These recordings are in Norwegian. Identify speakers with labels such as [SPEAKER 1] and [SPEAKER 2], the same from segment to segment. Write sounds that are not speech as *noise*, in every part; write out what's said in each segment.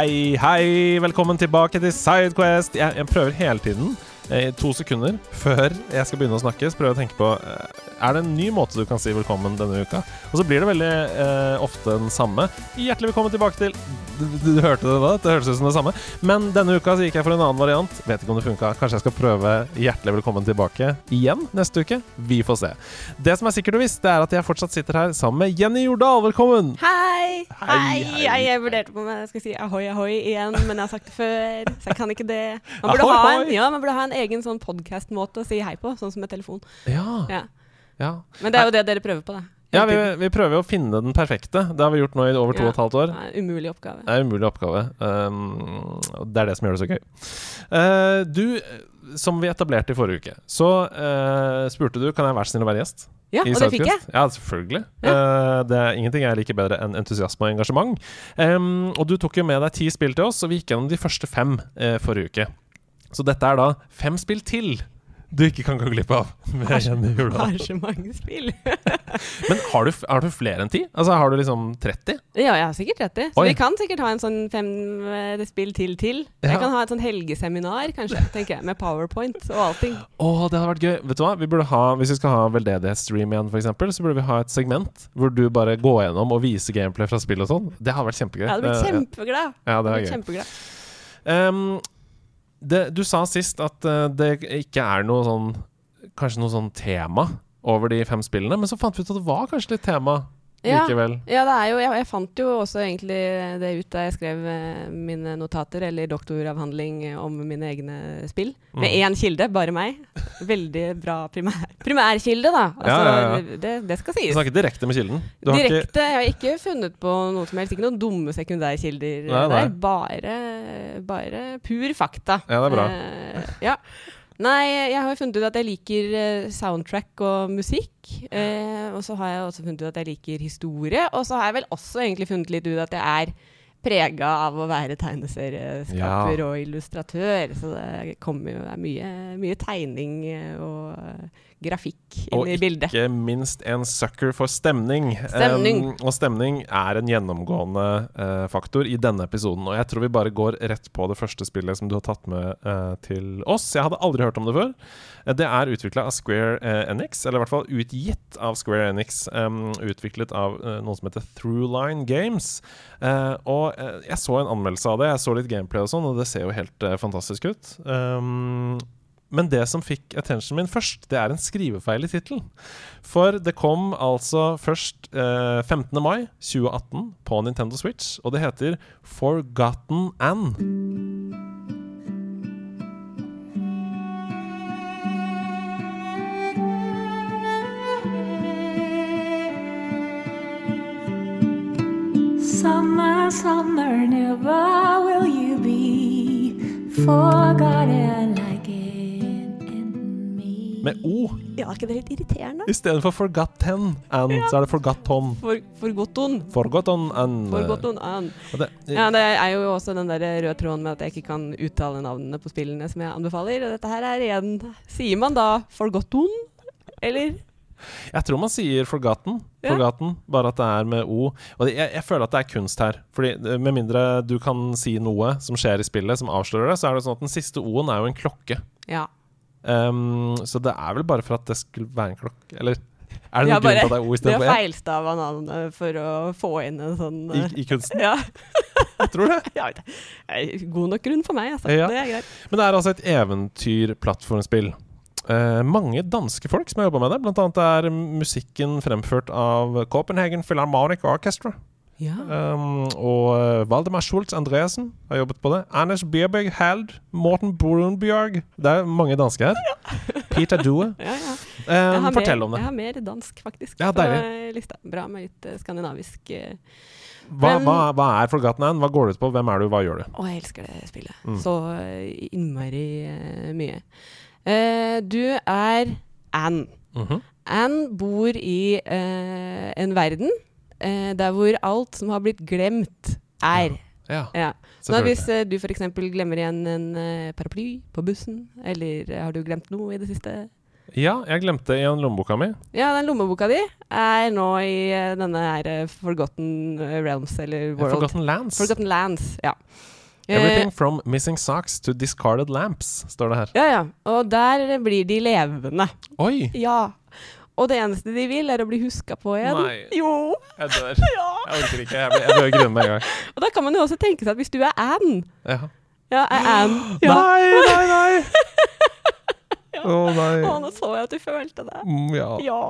[SPEAKER 1] Hei, hei! Velkommen tilbake til Sidequest. Jeg, jeg prøver hele tiden, i to sekunder før jeg skal begynne å snakke, så prøver jeg å tenke på eh, Er det en ny måte du kan si velkommen denne uka? Og så blir det veldig eh, ofte den samme. Hjertelig velkommen tilbake til du, du, du hørte det da? Det hørtes ut som det samme. Men denne uka så gikk jeg for en annen variant. Vet ikke om det funka. Kanskje jeg skal prøve hjertelig velkommen tilbake igjen neste uke. Vi får se. Det som er sikkert og visst, det er at jeg fortsatt sitter her sammen med Jenny Jordal. Velkommen!
[SPEAKER 2] Hei!
[SPEAKER 1] Hei,
[SPEAKER 2] Hei!
[SPEAKER 1] hei.
[SPEAKER 2] Jeg, vurderte på om jeg skal si ahoi, ahoi igjen, men jeg har sagt det før, så jeg kan ikke det. Man burde,
[SPEAKER 1] Ahoi,
[SPEAKER 2] ha en, ja, man burde ha en egen sånn podcast-måte å si hei på, sånn som med telefon.
[SPEAKER 1] Ja.
[SPEAKER 2] Ja.
[SPEAKER 1] ja.
[SPEAKER 2] Men det er jo det dere prøver på, da.
[SPEAKER 1] Ja, vi, vi prøver å finne den perfekte. Det har vi gjort nå i over to og et halvt år.
[SPEAKER 2] Det er en umulig oppgave.
[SPEAKER 1] Det er umulig oppgave. Um, det er det som gjør det så gøy. Uh, du, som vi etablerte i forrige uke, så uh, spurte du Kan jeg være snill å være gjest.
[SPEAKER 2] Ja, og det fikk jeg.
[SPEAKER 1] Ja, selvfølgelig. Eh, det er ingenting jeg liker bedre enn entusiasme og engasjement. Um, og du tok jo med deg ti spill til oss, og vi gikk gjennom de første fem uh, forrige uke. Så dette er da fem spill til du ikke kan gå glipp av. *laughs* Med
[SPEAKER 2] er, så mange spill. *laughs*
[SPEAKER 1] Men har du, har du flere enn ti? Altså, har du liksom 30?
[SPEAKER 2] ja, jeg har sikkert 30. Så
[SPEAKER 1] Oi.
[SPEAKER 2] vi kan sikkert ha en sånn fem eh, spill til til.
[SPEAKER 1] Ja.
[SPEAKER 2] Jeg kan ha et sånn helgeseminar, kanskje, tenker jeg, med powerpoint og allting.
[SPEAKER 1] Å, det hadde vært gøy. Vet du hva? Vi ha, Hvis vi skal ha veldedighetsstream igjen, eksempel, så burde vi ha et segment hvor du bare går gjennom og viser gameplay fra spill og sånn. Det hadde vært kjempegøy.
[SPEAKER 2] Jeg hadde blitt
[SPEAKER 1] Eh,
[SPEAKER 2] kjempeglad.
[SPEAKER 1] Ja, det
[SPEAKER 2] hadde
[SPEAKER 1] gøy.
[SPEAKER 2] kjempeglad.
[SPEAKER 1] Ehm, det, du sa sist at eh, det ikke er noe sånn Kanskje noe sånn tema over de fem spillene, men så fant vi ut at det var kanskje litt tema
[SPEAKER 2] Ja.
[SPEAKER 1] likevel.
[SPEAKER 2] Ja, det er jo, jeg, jeg fant jo også egentlig det ut da jeg skrev eh, mine notater, eller doktoravhandling eh, om mine egne spill. Med
[SPEAKER 1] Mm.
[SPEAKER 2] én kilde, bare meg. Veldig bra primær, primærkilde, da. Altså,
[SPEAKER 1] Ja, ja, ja.
[SPEAKER 2] Det, det skal
[SPEAKER 1] Du
[SPEAKER 2] sies.
[SPEAKER 1] snakker direkte med kilden. Du
[SPEAKER 2] Direkte.
[SPEAKER 1] ikke
[SPEAKER 2] Jeg har ikke funnet på noe som helst. Ikke noen dumme sekundærkilder
[SPEAKER 1] Nei, nei.
[SPEAKER 2] der. Bare, bare pur fakta.
[SPEAKER 1] Ja, det er bra.
[SPEAKER 2] Eh, ja. Nei, jeg har funnet ut at jeg liker eh, soundtrack og musikk. Eh, og så har jeg også funnet ut at jeg liker historie. Og så har jeg vel også egentlig funnet litt ut at jeg er prega av å være tegneserieskaper
[SPEAKER 1] Ja.
[SPEAKER 2] og illustratør. Så det kommer jo mye, mye tegning eh, og grafikk
[SPEAKER 1] Og
[SPEAKER 2] inn i bildet.
[SPEAKER 1] Og ikke minst en sucker for stemning.
[SPEAKER 2] Stemning.
[SPEAKER 1] Um, og stemning er en gjennomgående uh, faktor i denne episoden. Og jeg tror vi bare går rett på det første spillet som du har tatt med uh, til oss. Jeg hadde aldri hørt om det før. Eh, Det er utvikla av Square Enix, eller i hvert fall utgitt av Square Enix. Um, utviklet av noen noe som heter Throughline Games. Og jeg så en anmeldelse av det, jeg så litt gameplay og sånn, og det ser jo helt fantastisk ut. Um, men det som fikk attention min først, det er en skrivefeil i tittelen. For det kom altså først eh, 15. mai 2018 på Nintendo Switch, og det heter Forgotten Anne.
[SPEAKER 3] Summer, summer, never will you be forgotten
[SPEAKER 1] Med O
[SPEAKER 2] Ja, er ikke det litt irriterende?
[SPEAKER 1] i stedet for Forgotten Anne, så er det 'forgotton'.
[SPEAKER 2] For,
[SPEAKER 1] forgotton. Forgotton
[SPEAKER 2] and. Forgotton
[SPEAKER 1] and. Det,
[SPEAKER 2] Ja, det er jo også den der røde tråden med at jeg ikke kan uttale navnene på spillene som jeg anbefaler. Og dette her er igjen Sier man da 'forgotton', Eller?
[SPEAKER 1] Jeg tror man sier forgotten,
[SPEAKER 2] Ja.
[SPEAKER 1] forgotten, bare at det er med O. Og jeg, jeg føler at det er kunst her. Fordi eh, Med mindre du kan si noe som skjer i spillet, som avslører det, så er det sånn at den siste O-en er jo en klokke.
[SPEAKER 2] Ja.
[SPEAKER 1] Um, så det er vel bare for at det skulle være en klokk, eller? Er det noen grunn til at det er O istedenfor E?
[SPEAKER 2] å
[SPEAKER 1] har
[SPEAKER 2] feilstava navnet for å få inn en sånn
[SPEAKER 1] I,
[SPEAKER 2] eh,
[SPEAKER 1] I kunsten? *laughs*
[SPEAKER 2] Ja.
[SPEAKER 1] Jeg tror det.
[SPEAKER 2] Ja, det. er God nok grunn for meg, altså.
[SPEAKER 1] Ja.
[SPEAKER 2] Det er greit.
[SPEAKER 1] Men det er altså et eventyrplattformspill. Eh, mange danske folk som har jobba med det. Blant annet er musikken fremført av Copenhagen Philharmonic Orchestra.
[SPEAKER 2] Ja.
[SPEAKER 1] Um, og uh, Valdemar Schultz Andreassen har jobbet på det. Anders Bierberg Hald. Morten Brunbjørg. Det er mange danske her. Peter Due. *laughs*
[SPEAKER 2] Ja, ja.
[SPEAKER 1] Um, fortell
[SPEAKER 2] mer,
[SPEAKER 1] om det.
[SPEAKER 2] Jeg har mer dansk, faktisk.
[SPEAKER 1] Ja,
[SPEAKER 2] på
[SPEAKER 1] deilig.
[SPEAKER 2] lista. Bra med litt eh, skandinavisk.
[SPEAKER 1] Hva,
[SPEAKER 2] men-
[SPEAKER 1] hva, hva er Forgotten Anne? Hva går det ut på? Hvem er du? Hva gjør du?
[SPEAKER 2] Å, jeg elsker det spillet.
[SPEAKER 1] Mm.
[SPEAKER 2] Så innmari uh, mye. Uh, du er Anne.
[SPEAKER 1] Mhm.
[SPEAKER 2] Anne bor i en verden eh, der hvor alt som har blitt glemt, er.
[SPEAKER 1] Ja,
[SPEAKER 2] Ja. Så hvis eh, du f.eks. glemmer igjen en eh, paraply på bussen, eller eh, har du glemt noe i det siste?
[SPEAKER 1] Ja, jeg glemte igjen lommeboka mi.
[SPEAKER 2] Ja, den lommeboka di er nå i eh, denne her eh, Forgotten Realms, eller World.
[SPEAKER 1] Forgotten Lands.
[SPEAKER 2] Forgotten Lands, ja. Eh,
[SPEAKER 1] Everything from missing socks to discarded lamps, står det her.
[SPEAKER 2] Ja, ja. Og der blir de levende.
[SPEAKER 1] Oi!
[SPEAKER 2] Ja. Og det eneste de vil, er å bli huska på igjen.
[SPEAKER 1] Nei. *laughs*
[SPEAKER 2] Jo.
[SPEAKER 1] Jeg dør. *laughs*
[SPEAKER 2] Ja.
[SPEAKER 1] Jeg orker ikke. Jeg blir, jeg grunn med en gang. *laughs*
[SPEAKER 2] Og da kan man jo også tenke seg at hvis du er Anne
[SPEAKER 1] Ja.
[SPEAKER 2] Ja, er Anne *gasps* ja.
[SPEAKER 1] Nei, nei, nei! Å nei.
[SPEAKER 2] Å, nå så jeg at du følte det.
[SPEAKER 1] Mm, ja.
[SPEAKER 2] Ja.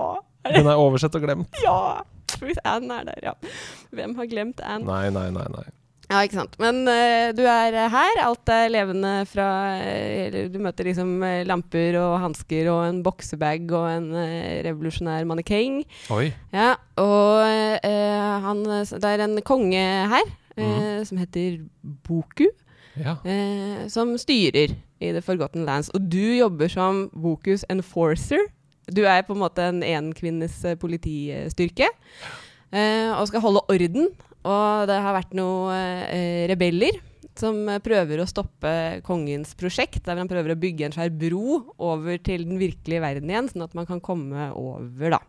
[SPEAKER 1] Den er oversett og glemt.
[SPEAKER 2] Ja. Hvis Anne er der, ja. Hvem har glemt Anne?
[SPEAKER 1] Nei, nei, nei. nei.
[SPEAKER 2] Ja, ikke sant. Men uh, du er her. Alt er levende fra uh, Du møter liksom eh, lamper og hansker og en boksebag og en uh, revolusjonær mannekeng.
[SPEAKER 1] Oi.
[SPEAKER 2] Ja, og han Det er en konge her mm. som heter Boku,
[SPEAKER 1] Ja.
[SPEAKER 2] som styrer i The Forgotten Lands. Og du jobber som Bokus enforcer. Du er på en måte en enkvinnes politistyrke og skal holde orden. Og det har vært noen eh, rebeller som prøver å stoppe kongens prosjekt. Der han prøver å bygge en svær bro over til den virkelige verden igjen, sånn at man kan komme over, da.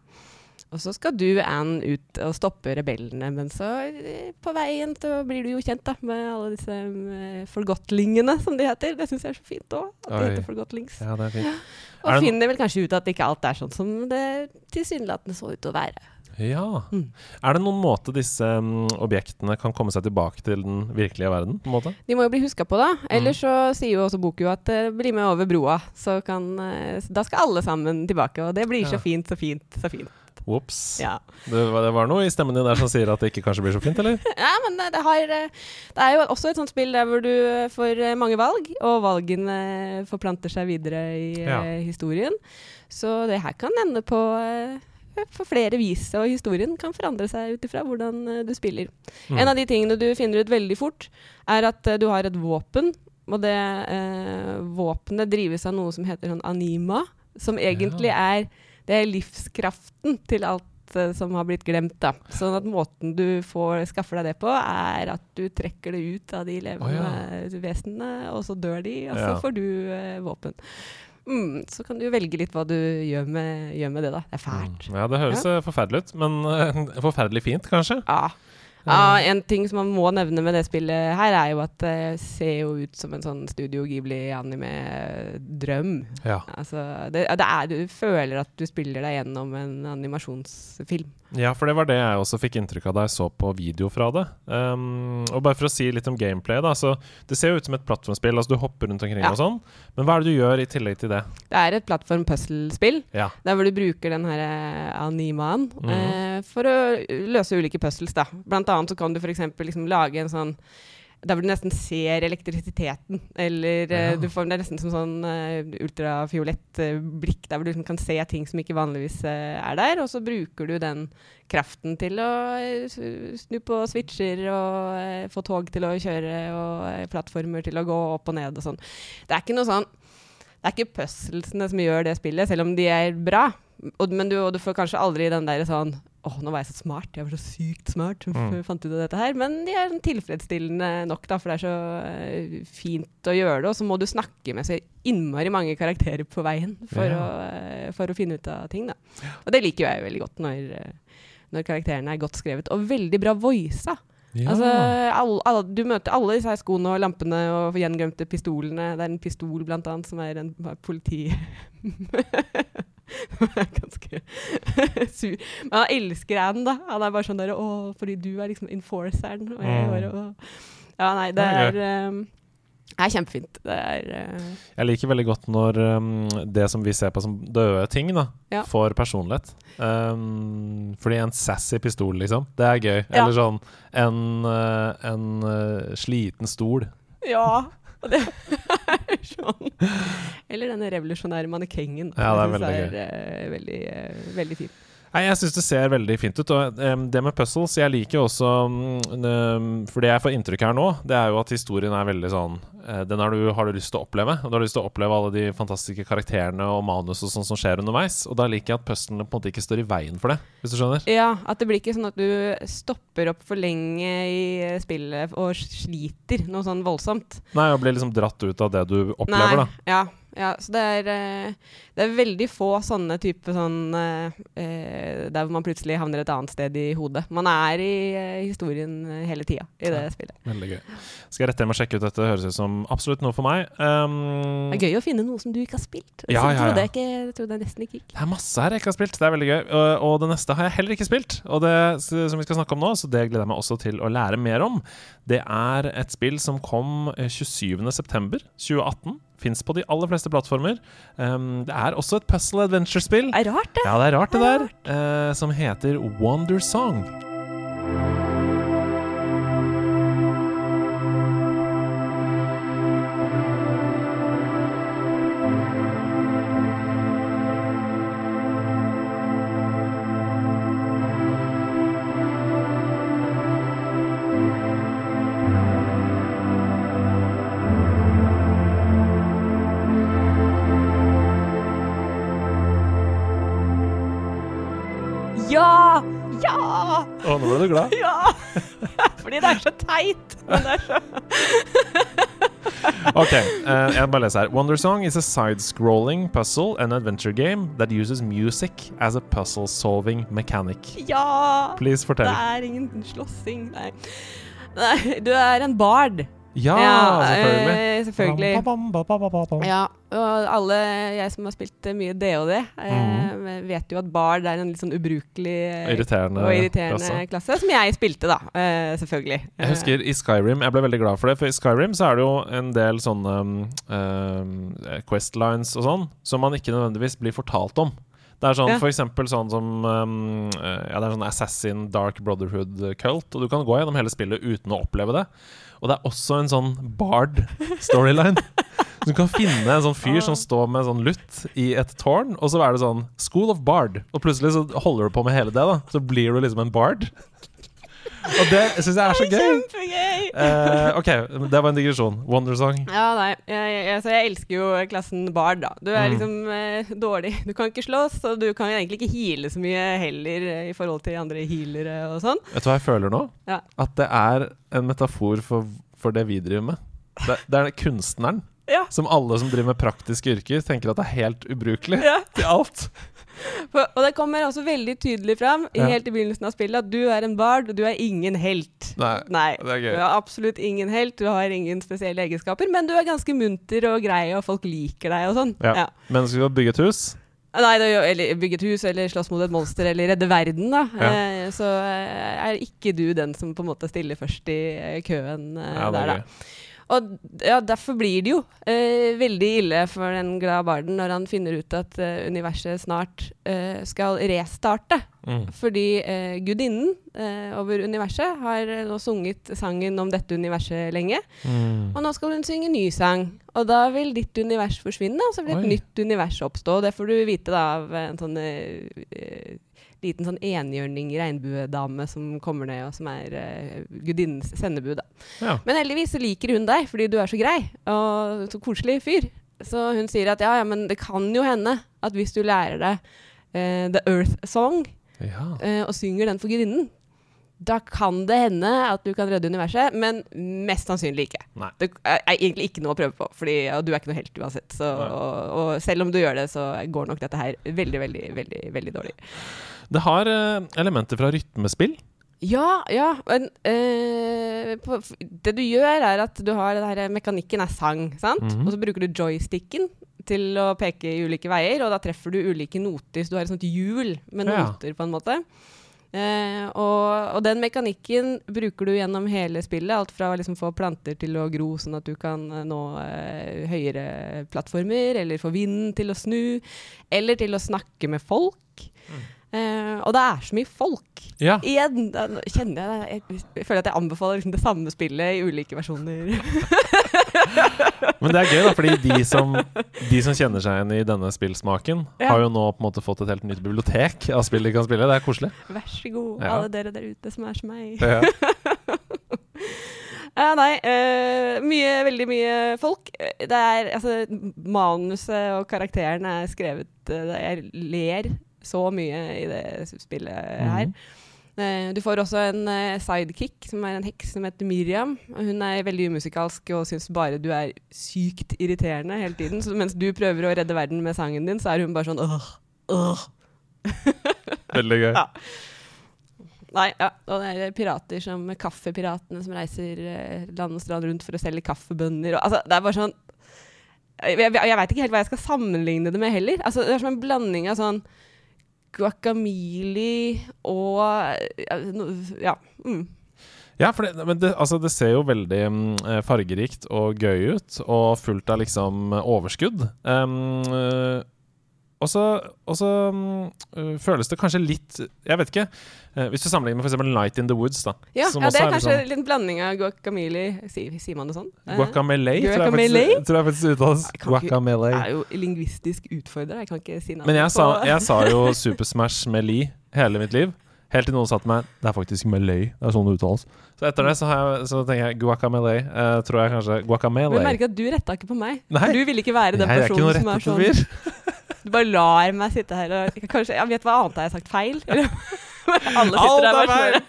[SPEAKER 2] Og så skal du, Anne, ut og stoppe rebellene. Men så eh, på veien så blir du jo kjent da, med alle disse eh, forgottlingene, som de heter. Det syns jeg er så fint òg, at de heter forgottlings.
[SPEAKER 1] ja, det er fint.
[SPEAKER 2] Og
[SPEAKER 1] Er
[SPEAKER 2] finner vel kanskje ut at ikke alt er sånn som det tilsynelatende så ut å være.
[SPEAKER 1] Ja.
[SPEAKER 2] Mm.
[SPEAKER 1] Er det noen måte disse um, objektene kan komme seg tilbake til den virkelige verden? på en måte?
[SPEAKER 2] De må jo bli huska på, da.
[SPEAKER 1] Mm.
[SPEAKER 2] Ellers så sier jo også Boku at uh, bli med over broa, så kan uh, Da skal alle sammen tilbake. Og det blir så fint, så fint, så fint.
[SPEAKER 1] Ops.
[SPEAKER 2] Ja.
[SPEAKER 1] Det, det var noe i stemmen din der som sier at det ikke kanskje blir så fint, eller? *laughs*
[SPEAKER 2] Ja, men det, det, har, eh, det er jo også et sånt spill der hvor du eh, får eh, mange valg, og valgene forplanter seg videre i eh,
[SPEAKER 1] Ja.
[SPEAKER 2] historien. Så det her kan ende på eh, *laughs* for flere vis, og historien kan forandre seg ut ifra hvordan eh, du spiller.
[SPEAKER 1] Mm.
[SPEAKER 2] En av de tingene du finner ut veldig fort, er at eh, du har et våpen, og det eh, våpenet drives av noe som heter sånn anima, som egentlig er det er livskraften til alt eh, som har blitt glemt. Da. Sånn at måten du får skaffer deg det på, er at du trekker det ut av de levende vesenene, og så dør de, og så
[SPEAKER 1] Ja.
[SPEAKER 2] får du eh, våpen. Mm, så kan du velge litt hva du gjør med, gjør med det, da. Det er fælt.
[SPEAKER 1] Ja, det høres ja. forferdelig ut, men uh, forferdelig fint, kanskje?
[SPEAKER 2] Ja. ja. En ting som man må nevne med det spillet her, er jo at det ser jo ut som en sånn Studio Ghibli-anime-drøm.
[SPEAKER 1] Ja.
[SPEAKER 2] Altså, det, det er, du føler at du spiller deg gjennom en animasjonsfilm.
[SPEAKER 1] Ja, for det var det jeg også fikk inntrykk av da jeg så på video fra det. Um, og bare for å si litt om gameplay, da. Så det ser jo ut som et plattformspill. Altså du hopper rundt omkring
[SPEAKER 2] Ja.
[SPEAKER 1] og sånn. Men hva er det du gjør i tillegg til det?
[SPEAKER 2] Det er et plattform-puzzle-spill,
[SPEAKER 1] Ja.
[SPEAKER 2] der hvor du bruker den her animaen animaen
[SPEAKER 1] -hmm.
[SPEAKER 2] uh, for å løse ulike puzzles. Da. Blant annet så kan du f.eks. Liksom lage en sånn der hvor du nesten ser elektrisiteten. Eller eh,
[SPEAKER 1] Ja.
[SPEAKER 2] du får, det er nesten som sånn uh, ultrafiolett uh, blikk, der hvor du liksom kan se ting som ikke vanligvis uh, er der. Og så bruker du den kraften til å snu på switcher og få tog til å kjøre og plattformer til å gå opp og ned og sånn. Det er ikke noe sånn det er ikke puzzlesene som gjør det spillet, selv om de er bra. Og, men du, og du får kanskje aldri den der sånn Åh, nå var jeg så smart. Jeg var så sykt smart som
[SPEAKER 1] Mm.
[SPEAKER 2] fant ut av dette her. Men de er sånn tilfredsstillende nok, da, for det er så uh, fint å gjøre det. Og så må du snakke med så innmari mange karakterer på veien for,
[SPEAKER 1] Ja.
[SPEAKER 2] å, uh, for å finne ut av ting, da. Og det liker jeg veldig godt når, når karakterene er godt skrevet. Og veldig bra voisa.
[SPEAKER 1] Ja.
[SPEAKER 2] Altså, all, all, du møter alle disse skoene og lampene og gjenglemte pistolene. Det er en pistol, blant annet, som er en politi... *laughs* *laughs* Ganske *laughs* sur. Men han elsker Anne, da. Han er bare sånn der Å, fordi du er liksom enforceren. Og jeg
[SPEAKER 1] Mm.
[SPEAKER 2] bare å. Ja, nei, det
[SPEAKER 1] er
[SPEAKER 2] um, Det er kjempefint. Det er uh...
[SPEAKER 1] Jeg liker veldig godt når um, det som vi ser på som døde ting, da,
[SPEAKER 2] Ja.
[SPEAKER 1] får personlighet. Um, fordi en sassy pistol, liksom, det er gøy.
[SPEAKER 2] Ja.
[SPEAKER 1] Eller sånn en, uh, en uh, sliten stol.
[SPEAKER 2] Ja. Det *laughs* sånn Eller denne revolusjonære mannekengen.
[SPEAKER 1] Ja, det er veldig
[SPEAKER 2] gøy. er, eh, veldig, uh, veldig fin.
[SPEAKER 1] Nei, jeg syns det ser veldig fint ut. Og um, det med puzzles Jeg liker jo også um, For det jeg får inntrykk her nå, det er jo at historien er veldig sånn Den har du, har du lyst til å oppleve. Og du har lyst til å oppleve alle de fantastiske karakterene og manus og sånn som skjer underveis. Og da liker jeg at puzzlene på en måte ikke står i veien for det, hvis du skjønner.
[SPEAKER 2] Ja, at det blir ikke sånn at du stopper opp for lenge i eh, spillet og sliter noe sånn voldsomt.
[SPEAKER 1] Nei, og blir liksom dratt ut av det du opplever, da.
[SPEAKER 2] Ja, ja, så det er, eh, det er veldig få sånne type sånn eh, eh, Der hvor man plutselig havner et annet sted i hodet. Man er i eh, historien eh, hele tida i det
[SPEAKER 1] Ja.
[SPEAKER 2] spillet.
[SPEAKER 1] Veldig gøy. Skal jeg rette hjem og sjekke ut dette? Høres ut som absolutt noe for meg. Um,
[SPEAKER 2] Det er gøy å finne noe som du ikke har spilt.
[SPEAKER 1] Ja,
[SPEAKER 2] ja,
[SPEAKER 1] ja,
[SPEAKER 2] trodde jeg, ikke, trodde jeg nesten ikke gikk.
[SPEAKER 1] Det er masse her jeg ikke har spilt. Det er veldig gøy. Og, og det neste har jeg heller ikke spilt. Og det som vi skal snakke om nå, så det gleder jeg meg også til å lære mer om. Det er et spill som kom eh, 27.9.2018. Fins på de aller fleste plattformer. Um, det er også et puzzle adventure-spill.
[SPEAKER 2] Det er rart, det.
[SPEAKER 1] Ja, det er rart, det
[SPEAKER 2] Det
[SPEAKER 1] der.
[SPEAKER 2] er
[SPEAKER 1] eh, som heter Wonder Song.
[SPEAKER 2] Teit. Men det er så *laughs*
[SPEAKER 1] Ok, uh, jeg bare leser her. Wondersong is a side-scrolling puzzle and adventure game that uses music as a puzzle-solving mechanic.
[SPEAKER 2] Ja!
[SPEAKER 1] Please
[SPEAKER 2] Det er ingen slåssing. Nei. Nei, du er en bard.
[SPEAKER 1] Ja, selvfølgelig.
[SPEAKER 2] eh, selvfølgelig.
[SPEAKER 1] Bam, bam, bam.
[SPEAKER 2] Ja, og alle jeg som har spilt eh, mye DOD, eh, vet jo at Bard er en litt sånn ubrukelig eh,
[SPEAKER 1] Irriterende,
[SPEAKER 2] og irriterende
[SPEAKER 1] klasse.
[SPEAKER 2] klasse. Som jeg spilte, da. Eh, selvfølgelig.
[SPEAKER 1] Jeg husker i Skyrim Jeg ble veldig glad for det, for i Skyrim så er det jo en del sånne um, questlines og sånn som man ikke nødvendigvis blir fortalt om. Det er sånn,
[SPEAKER 2] Ja.
[SPEAKER 1] for eksempel sånn som um, eh, Ja, det er sånn Assassin Dark Brotherhood-cult, og du kan gå gjennom hele spillet uten å oppleve det. Og det er også en sånn Bard-storyline. Du kan finne en sånn fyr som står med sånn lutt i et tårn, og så er det sånn School of Bard. Og plutselig så holder du på med hele det, da. Så blir du liksom en bard. Og det syns jeg er så gøy.
[SPEAKER 2] Kjempegøy!
[SPEAKER 1] Eh, ok, det var en digresjon. Wondersong.
[SPEAKER 2] Ja, nei. Jeg, jeg, jeg elsker jo klassen Bard, da. Du er
[SPEAKER 1] Mm.
[SPEAKER 2] liksom eh, dårlig. Du kan ikke slåss, og du kan egentlig ikke heale så mye heller eh, i forhold til andre healere og sånn.
[SPEAKER 1] Vet du hva jeg føler nå?
[SPEAKER 2] Ja.
[SPEAKER 1] At det er en metafor for, for det vi driver med. Det, det er kunstneren.
[SPEAKER 2] Ja.
[SPEAKER 1] Som alle som driver med praktiske yrker, tenker at det er helt ubrukelig
[SPEAKER 2] Ja. *laughs*
[SPEAKER 1] til alt.
[SPEAKER 2] For, og det kommer også veldig tydelig fram
[SPEAKER 1] Ja.
[SPEAKER 2] helt i begynnelsen av spillet at du er en bard, og du er ingen helt.
[SPEAKER 1] Nei,
[SPEAKER 2] Nei.
[SPEAKER 1] det er
[SPEAKER 2] Du er absolutt ingen helt, du har ingen spesielle egenskaper, men du er ganske munter og grei, og folk liker deg og sånn.
[SPEAKER 1] Ja. Men skal du bygge et hus?
[SPEAKER 2] Nei, det er eller bygge et hus, eller slåss mot et monster, eller redde verden, da.
[SPEAKER 1] Ja.
[SPEAKER 2] Eh, så eh, er ikke du den som på en måte stiller først i eh, køen eh,
[SPEAKER 1] Ja,
[SPEAKER 2] der,
[SPEAKER 1] er
[SPEAKER 2] da.
[SPEAKER 1] gøy.
[SPEAKER 2] Og ja, derfor blir det jo eh, veldig ille for den glade barden når han finner ut at eh, universet snart eh, skal restarte.
[SPEAKER 1] Mm.
[SPEAKER 2] Fordi eh, gudinnen eh, over universet har eh, nå sunget sangen om dette universet lenge.
[SPEAKER 1] Mm.
[SPEAKER 2] Og nå skal hun synge ny sang. Og da vil ditt univers forsvinne, og så vil et
[SPEAKER 1] Oi.
[SPEAKER 2] nytt univers oppstå. Det får du vite da av en sånn liten sånn enhjørning regnbuedame som kommer ned, og som er uh, gudinnens sendebud. da.
[SPEAKER 1] Ja.
[SPEAKER 2] Men heldigvis så liker hun deg, fordi du er så grei og så koselig fyr. Så hun sier at ja, ja, men det kan jo hende at hvis du lærer deg uh, The Earth Song,
[SPEAKER 1] ja.
[SPEAKER 2] uh, og synger den for gudinnen, da kan det hende at du kan redde universet, men mest sannsynlig ikke.
[SPEAKER 1] Nei.
[SPEAKER 2] Det er egentlig ikke noe å prøve på, Fordi ja, du er ikke noe helt uansett. Så, og, og selv om du gjør det, så går nok dette her veldig, veldig, veldig, veldig dårlig.
[SPEAKER 1] Det har uh, elementer fra rytmespill.
[SPEAKER 2] Ja, ja. Men uh, på, det du gjør, er at du har det her Mekanikken er sang, sant?
[SPEAKER 1] Mhm.
[SPEAKER 2] Og så bruker du joysticken til å peke i ulike veier, og da treffer du ulike noter. Så du har et sånt hjul med
[SPEAKER 1] Ja.
[SPEAKER 2] noter, på en måte. Eh, og, og den mekanikken bruker du gjennom hele spillet. Alt fra å liksom få planter til å gro sånn at du kan eh, nå eh, høyere plattformer, eller få vinden til å snu, eller til å snakke med folk. Eh, og det er så mye folk.
[SPEAKER 1] Ja.
[SPEAKER 2] Igjen kjenner jeg, jeg, jeg føler at jeg anbefaler liksom det samme spillet i ulike versjoner. *laughs*
[SPEAKER 1] Men det er gøy, da, fordi de som, de som kjenner seg igjen i denne spillsmaken,
[SPEAKER 2] Ja.
[SPEAKER 1] har jo nå på en måte fått et helt nytt bibliotek av spill de kan spille. Det er koselig.
[SPEAKER 2] Vær så god,
[SPEAKER 1] Ja.
[SPEAKER 2] alle dere der ute som er som meg.
[SPEAKER 1] Ja. *laughs*
[SPEAKER 2] Eh, nei, Uh, mye, veldig mye folk. Det er, altså, manuset og karakteren er skrevet uh, Jeg ler så mye i det spillet her.
[SPEAKER 1] Mm
[SPEAKER 2] -hmm. Du får også en eh, sidekick, som er en heks som heter Miriam. Hun er veldig umusikalsk og syns bare du er sykt irriterende hele tiden. Så mens du prøver å redde verden med sangen din, så er hun bare sånn åh, åh. *laughs*
[SPEAKER 1] Veldig gøy.
[SPEAKER 2] Ja. Nei, ja. Og det er pirater som kaffepiratene som reiser eh, land og strand rundt for å selge kaffebønner. Og, altså, det er bare sånn Jeg, jeg, jeg veit ikke helt hva jeg skal sammenligne det med heller. Altså, det er som en blanding av sånn guacamole og ja. Mm.
[SPEAKER 1] Ja, for det, men det, altså, det ser jo veldig mm, eh, fargerikt og gøy ut, og fullt av liksom overskudd. Um, og så og så, eh, føles det kanskje litt Jeg vet ikke. eh, hvis du sammenligner med f.eks. Night in the Woods, da.
[SPEAKER 2] Ja,
[SPEAKER 1] som
[SPEAKER 2] ja, det er kanskje en liten blanding av guacamole Sier, sier man det sånn? Eh,
[SPEAKER 1] Guacamele, tror jeg faktisk, faktisk uttales.
[SPEAKER 2] Jeg
[SPEAKER 1] Guacamele.
[SPEAKER 2] Jeg er jo lingvistisk utfordrer, jeg kan ikke si navnet
[SPEAKER 1] Men jeg sa, jeg sa jo Super Smash Melee hele mitt liv. Helt til noen sa til meg Det er faktisk Melee. Det er sånn det uttales. Så etter det så, har jeg, så tenker jeg guacamele. Eh, tror jeg kanskje
[SPEAKER 2] Men jeg merker at du retta ikke på meg.
[SPEAKER 1] Nei.
[SPEAKER 2] For du ville ikke være den
[SPEAKER 1] Jeg er ikke noen
[SPEAKER 2] personen som er sånn
[SPEAKER 1] rettetofyr. *laughs*
[SPEAKER 2] Du bare lar meg sitte her og Kanskje Jeg vet hva annet har jeg sagt feil? Eller, alle sitter der
[SPEAKER 1] er
[SPEAKER 2] bare